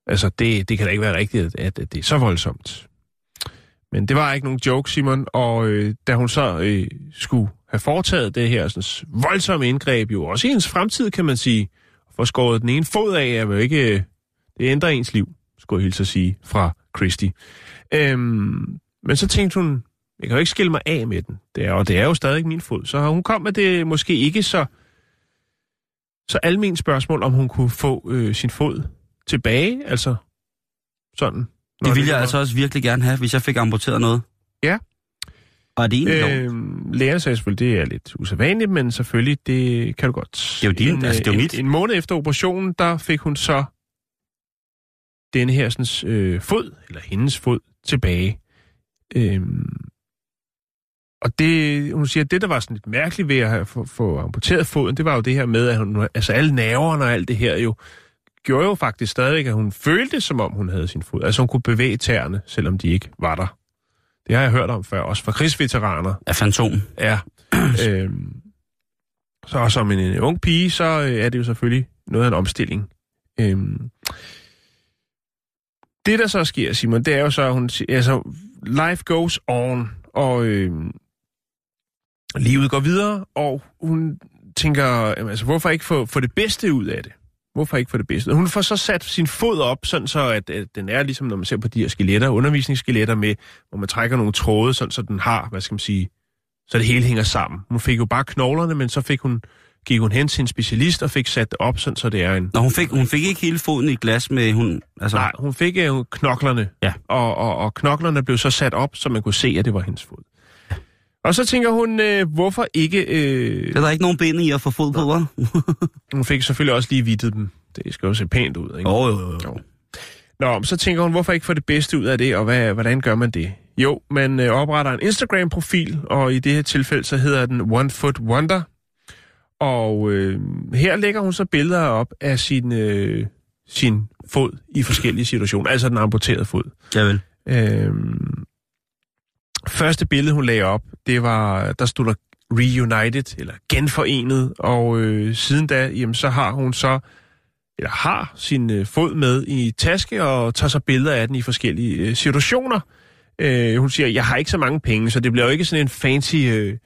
Altså, det, det kan da ikke være rigtigt, at, at det er så voldsomt. Men det var ikke nogen joke, Simon, og øh, da hun så øh, skulle have foretaget det her sådan, voldsomme indgreb, jo også i hendes fremtid, kan man sige, for skåret den ene fod af, er jo ikke, øh, det ændrer ens liv, skulle jeg hilse at sige, fra Christy. Øhm, men så tænkte hun, jeg kan jo ikke skille mig af med den, det er, og det er jo stadig min fod, så hun kom med det måske ikke så, så almen spørgsmål, om hun kunne få øh, sin fod tilbage, altså sådan. Det ville jeg altså også virkelig gerne have, hvis jeg fik amputeret noget. Ja. Og er det egentlig øh, lægerne sagde selvfølgelig, det er lidt usædvanligt, men selvfølgelig, det kan du godt. Det er jo din- en, altså, det er jo en, mit. En måned efter operationen, der fik hun så denne her sådan, øh, fod, eller hendes fod, tilbage. Øhm, og det, hun siger, at det, der var sådan lidt mærkeligt ved at have, få, få amputeret foden, det var jo det her med, at hun, altså alle nerverne og alt det her jo, gjorde jo faktisk stadigvæk, at hun følte, som om hun havde sin fod. Altså hun kunne bevæge tæerne, selvom de ikke var der. Det har jeg hørt om før, også fra krigsveteraner. af fantom? Ja. [CLEARS THROAT] øhm, så som en, en ung pige, så øh, er det jo selvfølgelig noget af en omstilling. Øhm. Det, der så sker, Simon, det er jo så, at hun siger, altså, life goes on, og øh, livet går videre, og hun tænker, jamen, altså, hvorfor ikke få, få det bedste ud af det? Hvorfor ikke få det bedste? Hun får så sat sin fod op, sådan så at, at den er ligesom, når man ser på de her skeletter, undervisningsskeletter med, hvor man trækker nogle tråde, sådan så den har, hvad skal man sige, så det hele hænger sammen. Hun fik jo bare knoglerne, men så fik hun, gik hun hen til en specialist og fik sat det op, sådan så det er en... Nå, hun fik, hun fik ikke hele foden i glas med... Hun, altså... Nej, hun fik uh, knoklerne, Ja. og, og, og knoklerne blev så sat op, så man kunne se, at det var hendes fod. Og så tænker hun, øh, hvorfor ikke... Øh, Det er der ikke nogen ben i at få fod på, [LAUGHS] hun fik selvfølgelig også lige vittet dem. Det skal jo se pænt ud, ikke? Jo, jo, jo. Jo. Nå, så tænker hun, hvorfor ikke få det bedste ud af det, og hvad, hvordan gør man det? Jo, man øh, opretter en Instagram-profil, og i det her tilfælde, så hedder den One Foot Wonder. Og øh, her lægger hun så billeder op af sin, øh, sin fod i forskellige situationer, altså den amputerede fod. Ja, vel. Øhm, første billede, hun lagde op, det var, der stod der reunited, eller genforenet, og øh, siden da, jamen, så har hun så, eller har sin øh, fod med i taske, og tager så billeder af den i forskellige øh, situationer. Øh, hun siger, jeg har ikke så mange penge, så det bliver jo ikke sådan en fancy øh,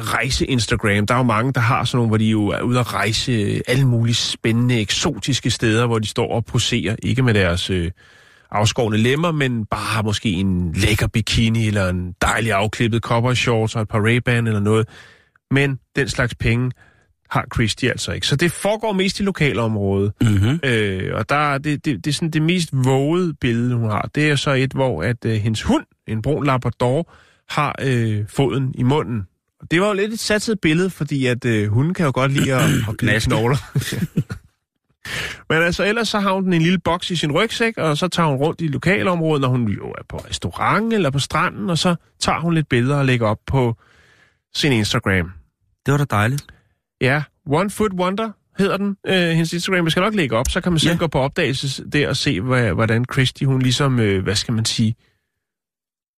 rejse-Instagram. Der er jo mange, der har sådan nogle, hvor de jo er ude at rejse alle mulige spændende, eksotiske steder, hvor de står og poserer, ikke med deres... Øh, afskårne lemmer, men bare har måske en lækker bikini, eller en dejlig afklippet cowboy shorts og et par Ray-Ban eller noget. Men den slags penge har Christie altså ikke. Så det foregår mest i lokalområdet. Mm-hmm. Øh, og der er det, det, det er sådan det mest vågede billede, hun har. Det er så et, hvor at øh, hendes hund, en brun labrador, har øh, foden i munden. Det var jo lidt et satset billede, fordi at øh, hunden kan jo godt lide at, [CLEARS THROAT] at gnæse knogler. [LAUGHS] Men altså, ellers så har hun en lille boks i sin rygsæk, og så tager hun rundt i lokalområdet, når hun jo er på restaurant eller på stranden, og så tager hun lidt billeder og lægger op på sin Instagram. Det var da dejligt. Ja, One Foot Wonder hedder den, øh, hendes Instagram. Jeg skal nok lægge op, så kan man selv Ja. gå på opdagelse der og se, hvad, hvordan Christy, hun ligesom, øh, hvad skal man sige,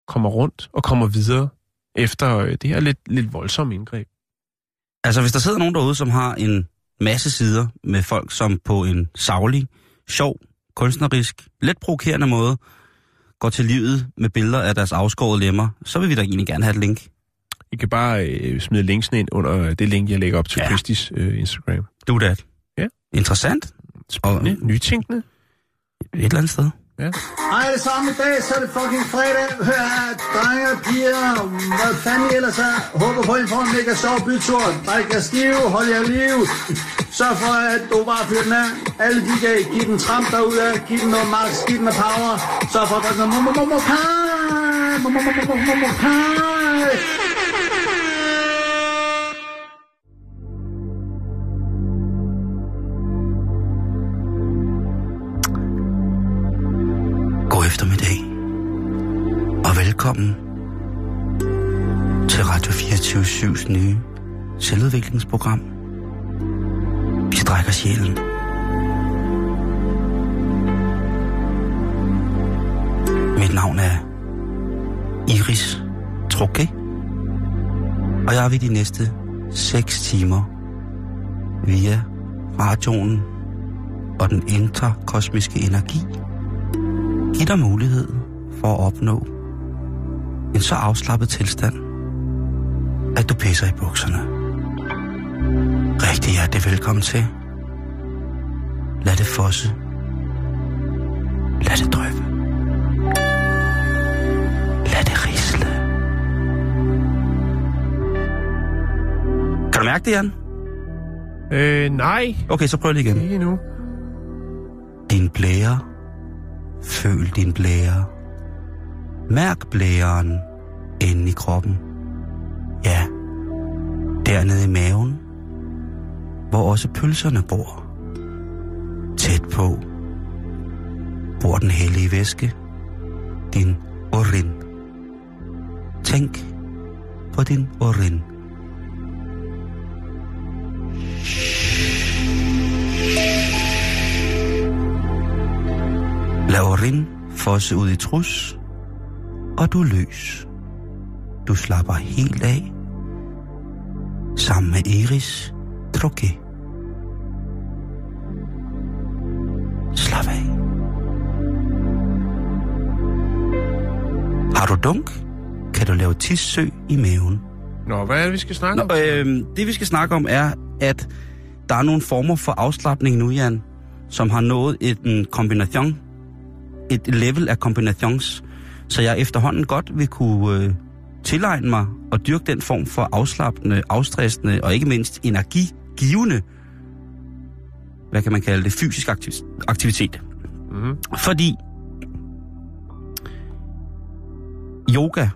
kommer rundt og kommer videre efter øh, det her lidt, lidt voldsomme indgreb. Altså, hvis der sidder nogen derude, som har en masse sider med folk, som på en savlig, sjov, kunstnerisk, let provokerende måde går til livet med billeder af deres afskårede lemmer, så vil vi da egentlig gerne have et link. I kan bare øh, smide linksene ind under det link, jeg lægger op til Ja. Christys øh, Instagram. Do that. Ja. Interessant. Spændende. Og- Nytænkende. Et eller andet sted. Ja. Hej alle sammen i dag, så er det fucking fredag. Hør her, drenge og piger, hvad fanden I ellers er. Håber på, at I får en mega sjov bytur. Drik jer stive, hold jer liv. Sørg for, at du bare fyrer den af. Alle DJ, giv den tramp derude, giv den noget max, giv den noget power. Sørg for, at der er noget mo mo pie. Mo mo mo pie. Velkommen til Radio 24-7's nye selvudviklingsprogram. Vi strækker sjælen. Mit navn er Iris Trukke. Og jeg vil de næste 6 timer via radioen og den interkosmiske energi give dig mulighed for at opnå en så afslappet tilstand, at du pisser i bukserne. Rigtig hjertelig velkommen til. Lad det fosse. Lad det drøbe. Lad det risle. Kan du mærke det, Jan? Øh, nej. Okay, så prøv lige igen. Ikke nu. Din blære. Føl din blære. Mærk blæren inde i kroppen. Ja, dernede i maven, hvor også pølserne bor. Tæt på bor den hellige væske, din urin. Tænk på din urin. Lad urin fosse ud i trus, og du er løs. Du slapper helt af, sammen med Iris Trukke. Slap af. Har du dunk? Kan du lave tissø i maven? Nå, hvad er det, vi skal snakke om? Nå, øh, det vi skal snakke om er, at der er nogle former for afslappning nu, Jan, som har nået et, en kombination, et level af kombinations, så jeg efterhånden godt vil kunne øh, tilegne mig og dyrke den form for afslappende, afstressende og ikke mindst energigivende, hvad kan man kalde det, fysisk aktiv- aktivitet. Mhm. Fordi yoga,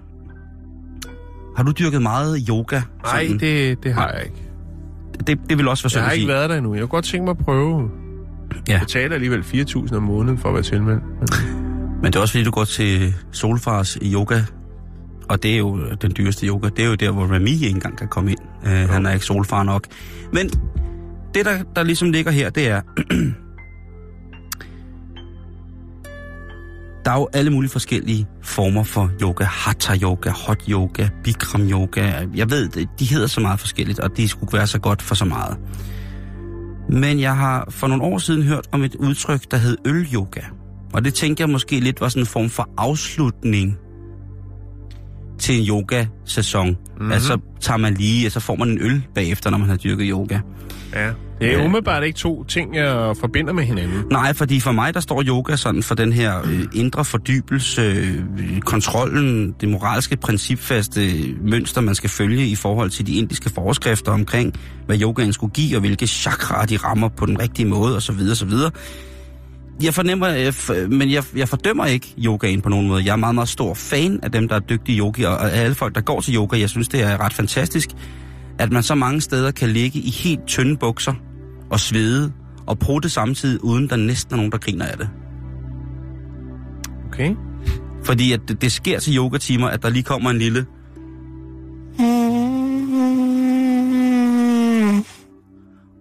har du dyrket meget yoga? Nej, sådan? det, det har jeg ikke. det, det vil også være Jeg synd har ikke været der endnu. Jeg kunne godt tænke mig at prøve. Ja. Jeg betaler alligevel 4.000 om måneden for at være tilmeldt. Men det er også fordi, du går til Solfars yoga, og det er jo den dyreste yoga. Det er jo der, hvor Remy ikke engang kan komme ind. Uh, han er ikke solfar nok. Men det, der, der ligesom ligger her, det er... [CLEARS THROAT] der er jo alle mulige forskellige former for yoga. Hatha yoga, hot yoga, bikram yoga. Jeg ved, de hedder så meget forskelligt, og de skulle være så godt for så meget. Men jeg har for nogle år siden hørt om et udtryk, der hed øl-yoga. Og det tænker jeg måske lidt var sådan en form for afslutning til en yoga-sæson. Mm-hmm. Altså tager man lige, så får man en øl bagefter, når man har dyrket yoga. Ja. Det er Ja. umiddelbart ikke to ting, jeg forbinder med hinanden. Nej, fordi for mig, der står yoga sådan for den her øh, indre fordybelse, øh, kontrollen, det moralske principfaste mønster, man skal følge i forhold til de indiske forskrifter omkring, hvad yogaen skulle give, og hvilke chakraer de rammer på den rigtige måde, osv. osv. Jeg fornemmer, øh, f- men jeg, jeg fordømmer ikke yogaen på nogen måde. Jeg er meget, meget stor fan af dem, der er dygtige yogi, og alle folk, der går til yoga. Jeg synes, det er ret fantastisk, at man så mange steder kan ligge i helt tynde bukser og svede og prutte samtidig, uden der næsten er nogen, der griner af det. Okay. Fordi at det, det sker til yogatimer, at der lige kommer en lille...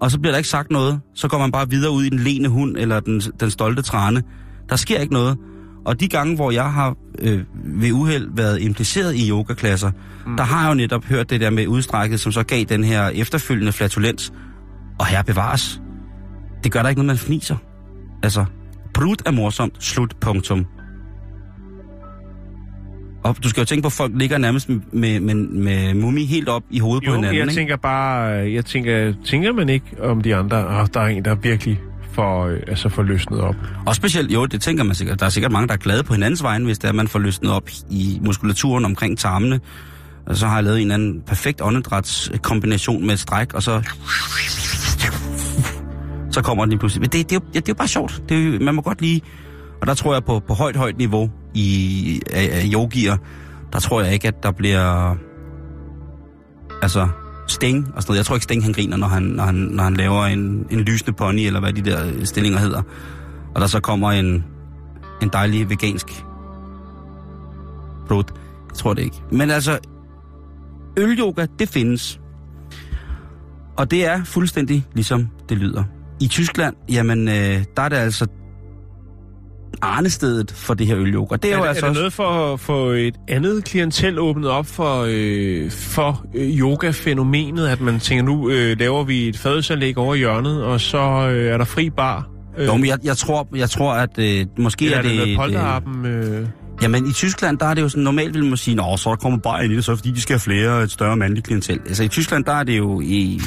Og så bliver der ikke sagt noget. Så går man bare videre ud i den lene hund, eller den, den stolte trane. Der sker ikke noget. Og de gange, hvor jeg har øh, ved uheld været impliceret i yogaklasser, mm. der har jeg jo netop hørt det der med udstrækket, som så gav den her efterfølgende flatulens. Og her bevares. Det gør der ikke noget, man fniser. Altså, brud er morsomt, slut, punktum. Og du skal jo tænke på, at folk ligger nærmest med, med, med mummi helt op i hovedet på Jo, hinanden, jeg ikke? tænker bare, jeg tænker, tænker man ikke om de andre, og der er en, der virkelig får, øh, altså får løsnet op. Og specielt, jo, det tænker man sikkert. Der er sikkert mange, der er glade på hinandens vegne, hvis det er, at man får løsnet op i muskulaturen omkring tarmene. Og så har jeg lavet en anden perfekt åndedrætskombination med et stræk, og så... Så kommer den lige pludselig. Men det, det, er, jo, det er jo bare sjovt. Det er jo, man må godt lige... Og der tror jeg på, på højt, højt niveau i af, af yogier, der tror jeg ikke, at der bliver... Altså, Sting og sådan noget. Jeg tror ikke, Sting han griner, når han, når han, når han laver en, en lysende pony, eller hvad de der øh, stillinger hedder. Og der så kommer en, en dejlig vegansk brud. Jeg tror det ikke. Men altså, ølyoga, det findes. Og det er fuldstændig ligesom det lyder. I Tyskland, jamen, øh, der er det altså arnestedet for det her ølyoga. Det er, Er, jo er, altså er der også- noget for, for et andet klientel åbnet op for, øh, for øh, yoga-fænomenet, at man tænker, nu øh, laver vi et fadelsanlæg over i hjørnet, og så øh, er der fri bar? Øh, Jo, men jeg, jeg, tror, jeg tror, at øh, måske eller er er det, det... noget det- polterappen? Øh, Jamen i Tyskland, der er det jo sådan, normalt vil man sige, Nå, så kommer bare ind i det, så fordi de skal have flere, et større mandligt klientel. Altså i Tyskland, der er det jo, i,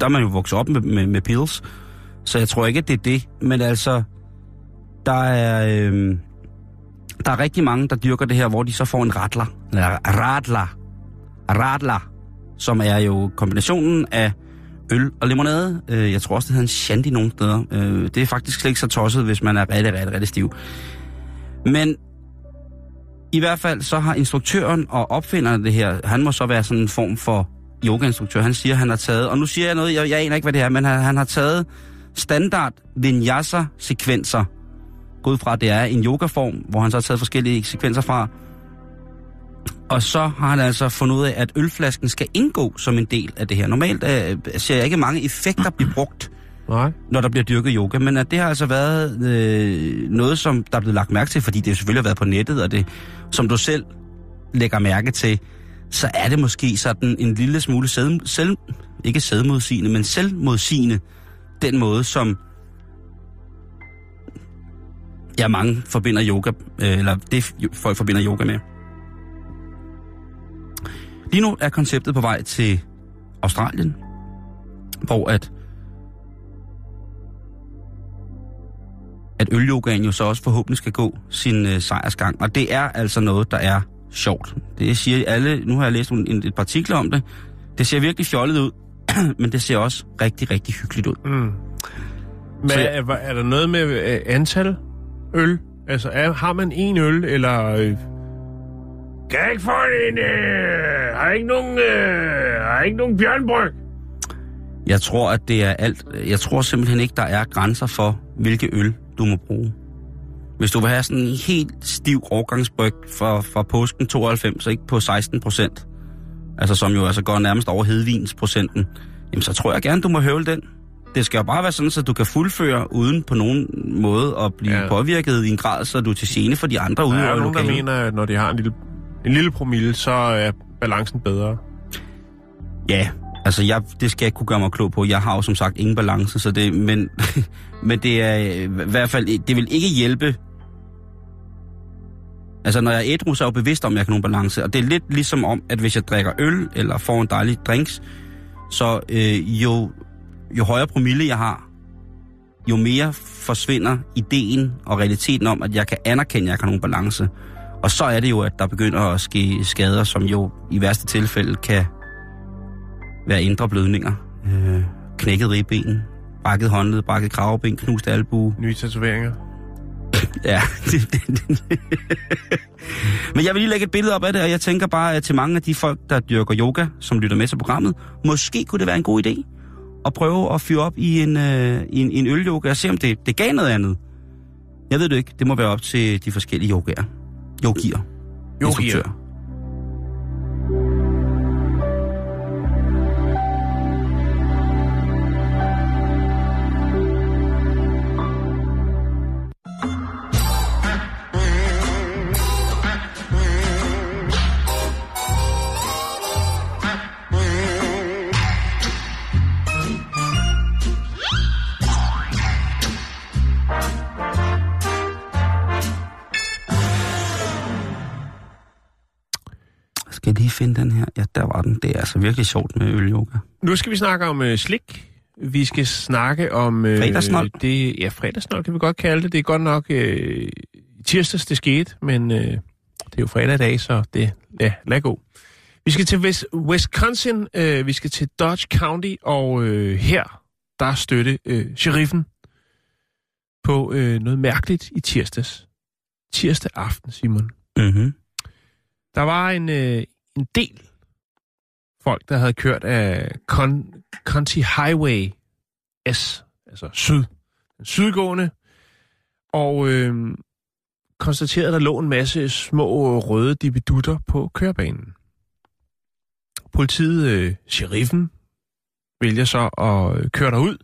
der er man jo vokset op med, med, med pills, så jeg tror ikke, at det er det. Men altså, der er, øh, der er rigtig mange, der dyrker det her, hvor de så får en radler. eller radler, radler, som er jo kombinationen af øl og limonade. Øh, jeg tror også, det hedder en shandy nogle steder. Øh, det er faktisk slet ikke så tosset, hvis man er rigtig, rigtig, rigtig stiv. Men i hvert fald så har instruktøren og opfinderen af det her, han må så være sådan en form for yogainstruktør. Han siger, han har taget, og nu siger jeg noget, jeg, jeg aner ikke, hvad det er, men han, han har taget standard vinyasa-sekvenser. Gået fra, at det er en yogaform, hvor han så har taget forskellige sekvenser fra. Og så har han altså fundet ud af, at ølflasken skal indgå som en del af det her. Normalt øh, ser jeg ikke mange effekter blive brugt nej. når der bliver dyrket yoga, men at det har altså været øh, noget, som der er blevet lagt mærke til, fordi det selvfølgelig har været på nettet, og det, som du selv lægger mærke til, så er det måske sådan en lille smule selv, selv ikke selvmodsigende, men selvmodsigende, den måde, som ja, mange forbinder yoga, øh, eller det folk forbinder yoga med. Lige nu er konceptet på vej til Australien, hvor at at ølyogaen jo så også forhåbentlig skal gå sin øh, sejrsgang. Og det er altså noget, der er sjovt. Det siger alle, nu har jeg læst en, et par artikler om det, det ser virkelig fjollet ud, [CLEARS THROAT] men det ser også rigtig, rigtig hyggeligt ud. Mm. Men Så er, er der noget med øh, antal øl? Altså, er, har man en øl, eller... Øh, kan jeg ikke få en... Øh, har ikke nogen... Øh, har jeg ikke nogen bjørnbryg? Jeg tror, at det er alt. Jeg tror simpelthen ikke, der er grænser for, hvilke øl du må bruge. Hvis du vil have sådan en helt stiv årgangsbryg fra, fra påsken 92, ikke på 16 procent, altså som jo altså går nærmest over hedvinsprocenten, jamen så tror jeg gerne, du må høvle den. Det skal jo bare være sådan, så du kan fuldføre uden på nogen måde at blive Ja. påvirket i en grad, så du er til gene for de andre ude Der er nogen, der mener, at når de har en lille, en lille promille, så er balancen bedre. Ja, altså jeg, det skal jeg ikke kunne gøre mig klog på. Jeg har jo som sagt ingen balance, så det, men, [LAUGHS] men det er i hvert fald, det vil ikke hjælpe. Altså når jeg er ædru, så er jeg jo bevidst om, at jeg har nogen balance. Og det er lidt ligesom om, at hvis jeg drikker øl eller får en dejlig drinks, så øh, jo, jo højere promille jeg har, jo mere forsvinder ideen og realiteten om, at jeg kan anerkende, at jeg har nogen balance. Og så er det jo, at der begynder at ske skader, som jo i værste tilfælde kan være indre blødninger. Øh, knækket ribben, brækket håndled, brækket kravben, knust albue. Nye tatoveringer. [LAUGHS] Ja. [LAUGHS] Men jeg vil lige lægge et billede op af det, og jeg tænker bare at til mange af de folk, der dyrker yoga, som lytter med til programmet, måske kunne det være en god idé at prøve at fyre op i en, øh, i en, i en ølyoga og se, om det, det gav noget andet. Jeg ved det ikke. Det må være op til de forskellige yogaer. Yogier. Instruktører. Den. Det er altså virkelig sjovt med ølyoga. Nu skal vi snakke om øh, slik. Vi skal snakke om... Øh, Fredagsnold. Det, ja, fredagsnold kan vi godt kalde det. Det er godt nok øh, tirsdags, det skete, men øh, det er jo fredag i dag, så det, ja, lad gå. Vi skal til West, Wisconsin, øh, vi skal til Dodge County, og øh, her, der støtte øh, sheriffen på øh, noget mærkeligt i tirsdags. Tirsdag aften, Simon. Mm-hmm. Der var en, øh, en del folk, der havde kørt af Con- County Highway S, altså syd, sydgående, og øh, konstaterede, at der lå en masse små øh, røde dibidutter på kørebanen. Politiet, øh, sheriffen, vælger så at øh, køre derud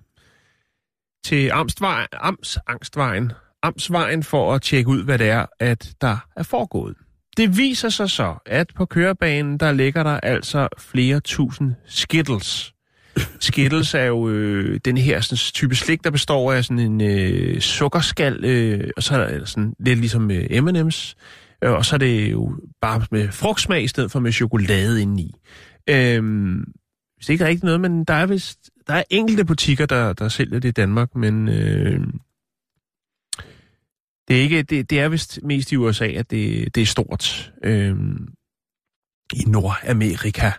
til Amstvej, Amts, Angstvejen, Amtsvejen for at tjekke ud, hvad det er, at der er foregået. Det viser sig så, at på kørebanen, der ligger der altså flere tusind Skittles. Skittles er jo øh, den her sådan, type slik, der består af sådan en øh, sukkerskal, øh, og så er der sådan lidt ligesom øh, M&M's, øh, og så er det jo bare med frugtsmag i stedet for med chokolade indeni. Øh, det er ikke rigtigt noget, men der er vist der er enkelte butikker, der, der sælger det i Danmark, men øh, det er ikke det, det er vist mest i USA, at det, det er stort øh, i Nordamerika.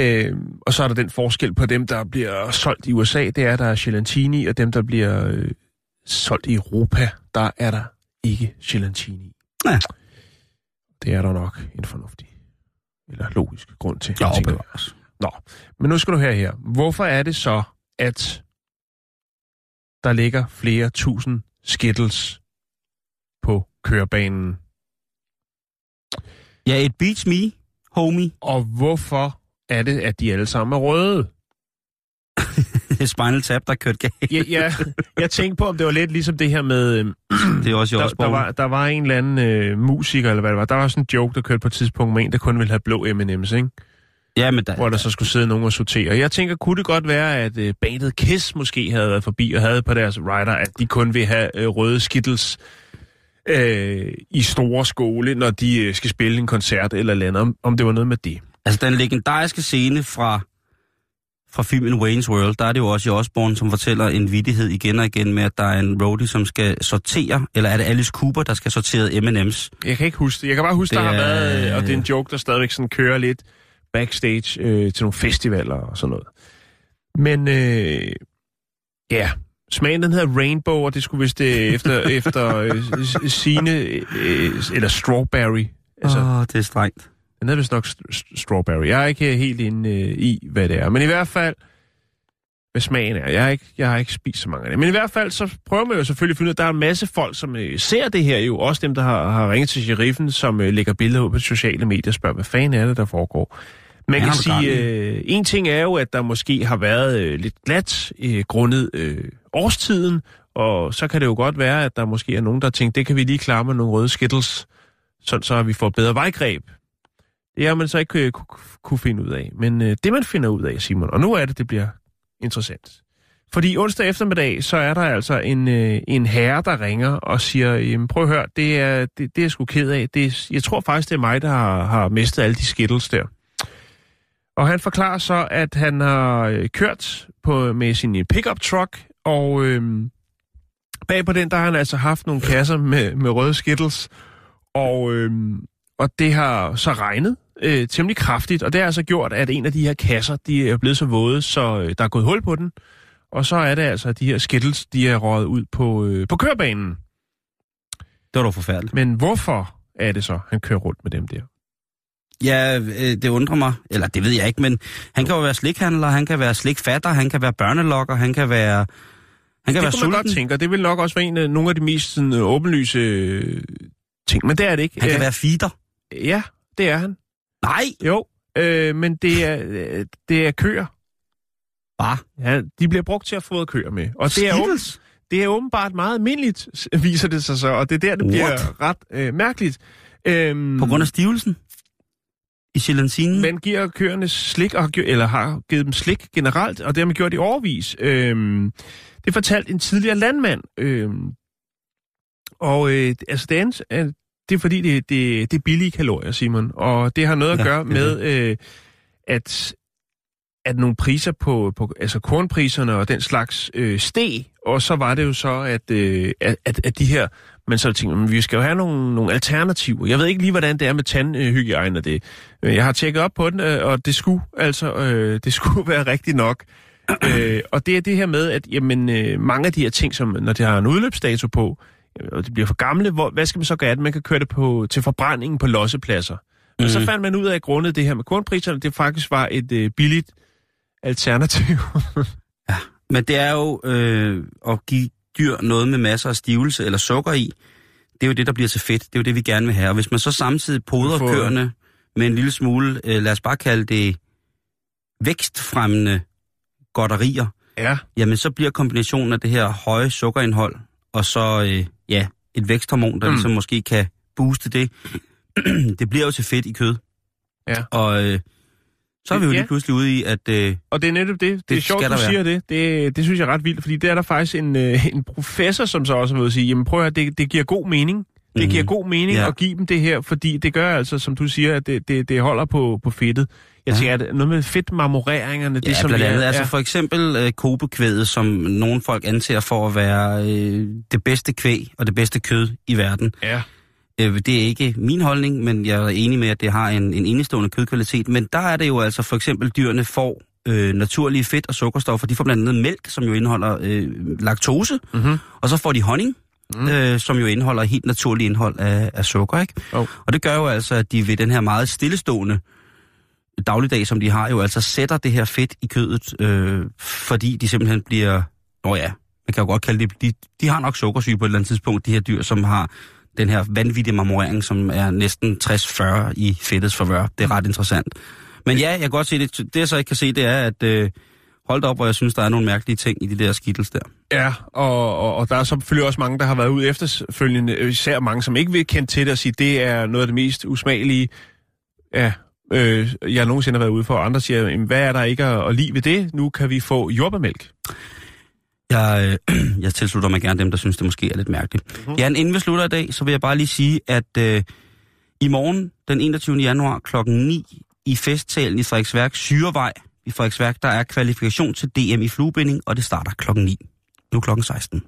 Øh, og så er der den forskel på dem, der bliver solgt i USA, det er, der er gelatini, og dem, der bliver øh, solgt i Europa, der er der ikke gelatini. Ja. Det er der nok en fornuftig eller logisk grund til. Jeg. bevares. Nå, men nu skal du høre her. Hvorfor er det så, at der ligger flere tusind skittles kørebanen? Ja, et beats me, homie. Og hvorfor er det, at de alle sammen er røde? [LAUGHS] Spinal Tap, der kørte galt. Ja, ja, jeg tænkte på, om det var lidt ligesom det her med... Øh, [CLEARS THROAT] Det er også i der, der, var, der var en eller anden øh, musiker, eller hvad det var. Der var sådan en joke, der kørte på et tidspunkt med en, der kun ville have blå M&M's, ikke? Ja, men der, hvor der så skulle sidde nogen og sortere. Jeg tænker, kunne det godt være, at øh, bandet Kiss måske havde været forbi og havde på deres rider, at de kun vil have øh, røde skittles øh, i store skole, når de øh, skal spille en koncert eller andet, om, om det var noget med det. Altså den legendariske scene fra, fra filmen Wayne's World, der er det jo også i Osborne, som fortæller en vidighed igen og igen med, at der er en roadie, som skal sortere, eller er det Alice Cooper, der skal sortere M&M's? Jeg kan ikke huske det. Jeg kan bare huske, Det der har er- været, øh, og det er en joke, der stadigvæk sådan kører lidt backstage øh, til nogle festivaler og sådan noget. Men øh, ja, smagen den hedder Rainbow, og det skulle vist øh, efter, [LAUGHS] efter øh, sine, øh, eller Strawberry. Altså, oh, det er strengt. Den hedder vist nok st- st- Strawberry. Jeg er ikke helt inde øh, i, hvad det er. Men i hvert fald, hvad smagen er. Jeg har, ikke, jeg har ikke spist så mange af det. Men i hvert fald, så prøver man jo selvfølgelig at finde ud af, at der er en masse folk, som øh, ser det her jo. Også dem, der har, har ringet til sheriffen, som øh, lægger billeder ud på sociale medier og spørger, hvad fanden er det, der foregår. Man kan sige, øh, en ting er jo, at der måske har været øh, lidt glat øh, grundet øh, årstiden, og så kan det jo godt være, at der måske er nogen, der tænker, det kan vi lige klare med nogle røde skittles, sådan så vi får bedre vejgreb. Det har man så ikke øh, kunne, kunne finde ud af. Men øh, det, man finder ud af, Simon, og nu er det, det bliver interessant. Fordi onsdag eftermiddag, så er der altså en, øh, en herre, der ringer og siger, jamen, prøv at høre, det er, det, det er jeg sgu ked af. Det er, jeg tror faktisk, det er mig, der har, har mistet alle de skittles der. Og han forklarer så, at han har øh, kørt på, med sin pickup truck, og øh, bag på den, der har han altså haft nogle kasser med, med røde skittles, og, øh, og det har så regnet øh, temmelig kraftigt, og det har altså gjort, at en af de her kasser, de er blevet så våde, så øh, der er gået hul på den, og så er det altså, at de her skittles, de er røget ud på, øh, på kørebanen. Det var da forfærdeligt. Men hvorfor er det så, han kører rundt med dem der? Ja, øh, det undrer mig. Eller det ved jeg ikke, men han kan jo være slikhandler, han kan være slikfatter, han kan være børnelokker, han kan være... Han kan det være sulten. godt tænke, og det vil nok også være en af nogle af de mest sådan, øh, åbenlyse øh, ting, men det er det ikke. Han kan Øh, være feeder. Ja, det er han. Nej, Jo, øh, men det er, det er køer. bare. Ja, de bliver brugt til at fodre køer med. Og det er, åben, det er åbenbart meget almindeligt, viser det sig så, og det er der, det bliver What? ret øh, mærkeligt. Øhm, På grund af stivelsen i gelancinen. Man giver køerne slik, og har, eller har givet dem slik generelt, og det har man gjort i overvis. Øhm, det fortalte en tidligere landmand. Øhm, og øh, altså, det er, øh, det er fordi, det, det, det er billige kalorier, Simon. Og det har noget at Ja, gøre det er med, øh, at, at nogle priser på, på altså kornpriserne og den slags øh, steg. Og så var det jo så, at, øh, at, at, at de her men så tænkte jeg, "Men vi skal jo have nogle, nogle alternativer. Jeg ved ikke lige, hvordan det er med tandhygiejne og det. Øh, Jeg har tjekket op på den, øh, og det skulle altså øh, det [LAUGHS] skulle være rigtigt nok. øh, og det er det her med, at jamen, øh, mange af de her ting, som når det har en udløbsdato på, og det bliver for gamle, hvor, hvad skal man så gøre? det? Man kan køre det på, til forbrændingen på lossepladser. Men så Mhm. fandt man ud af, at grundet det her med kornpriserne, det faktisk var et øh, billigt alternativ. [LAUGHS] Men det er jo øh, at give dyr noget med masser af stivelse eller sukker i. Det er jo det, der bliver til fedt. Det er jo det, vi gerne vil have. Og hvis man så samtidig podrer Får- køerne med en lille smule, øh, lad os bare kalde det vækstfremmende godterier, ja, jamen så bliver kombinationen af det her høje sukkerindhold, og så øh, ja, et væksthormon, der Mm. ligesom måske kan booste det, [CLEARS THROAT] det bliver jo til fedt i kød. Ja. Og øh, så er vi jo Ja. lige pludselig ude i, at øh, Og det er netop det. Det, det er Det sjovt, du der siger det. det. Det synes jeg er ret vildt, fordi det er der faktisk en, øh, en professor, som så også at sige, jamen prøv at høre, det, det giver god mening. Det Mhm. giver god mening Ja. at give dem det her, fordi det gør altså, som du siger, at det, det, det holder på, på fedtet. Jeg Ja. tænker, at noget med fedtmarmoreringerne, det Ja, som blandt vi er- andet. Altså ja. for eksempel øh, kobekvædet, som nogle folk anser for at være øh, det bedste kvæg og det bedste kød i verden. Ja. Øh, det er ikke min holdning, men jeg er enig med, at det har en, en enestående kødkvalitet. Men der er det jo altså for eksempel, dyrene får øh, naturlige fedt- og sukkerstoffer. De får blandt andet mælk, som jo indeholder øh, laktose, Mm-hmm. og så får de honning, Mm. øh, som jo indeholder helt naturligt indhold af, af sukker. Ikke? Jo. Og det gør jo altså, at de ved den her meget stillestående dagligdag, som de har, jo altså sætter det her fedt i kødet, øh, fordi de simpelthen bliver... Nå ja, man kan jo godt kalde det... De, de har nok sukkersyge på et eller andet tidspunkt, de her dyr, som har den her vanvittige marmorering, som er næsten 60-40 i fedtets forvør. Det er ret interessant. Men ja, jeg kan godt se det. Det jeg så ikke kan se, det er, at øh, holdt op, hvor jeg synes, der er nogle mærkelige ting i de der skittels der. Ja, og, og, og der er selvfølgelig også mange, der har været ude efterfølgende, især mange, som ikke vil kende til det og sige, det er noget af det mest usmagelige. Ja, øh, jeg nogensinde har været ude for. Og andre siger, jamen, hvad er der ikke at, at lide ved det? Nu kan vi få jordbærmælk. Jeg, øh, [CLEARS THROAT] jeg tilslutter mig gerne dem, der synes, det måske er lidt mærkeligt. Mhm. Mm-hmm. Ja, inden vi slutter i dag, så vil jeg bare lige sige, at øh, i morgen, den 21. januar klokken 9 i festtalen i Frederiksværk, Syrevej i Frederiksværk, der er kvalifikation til DM i fluebinding, og det starter klokken 9. Nu klokken 16.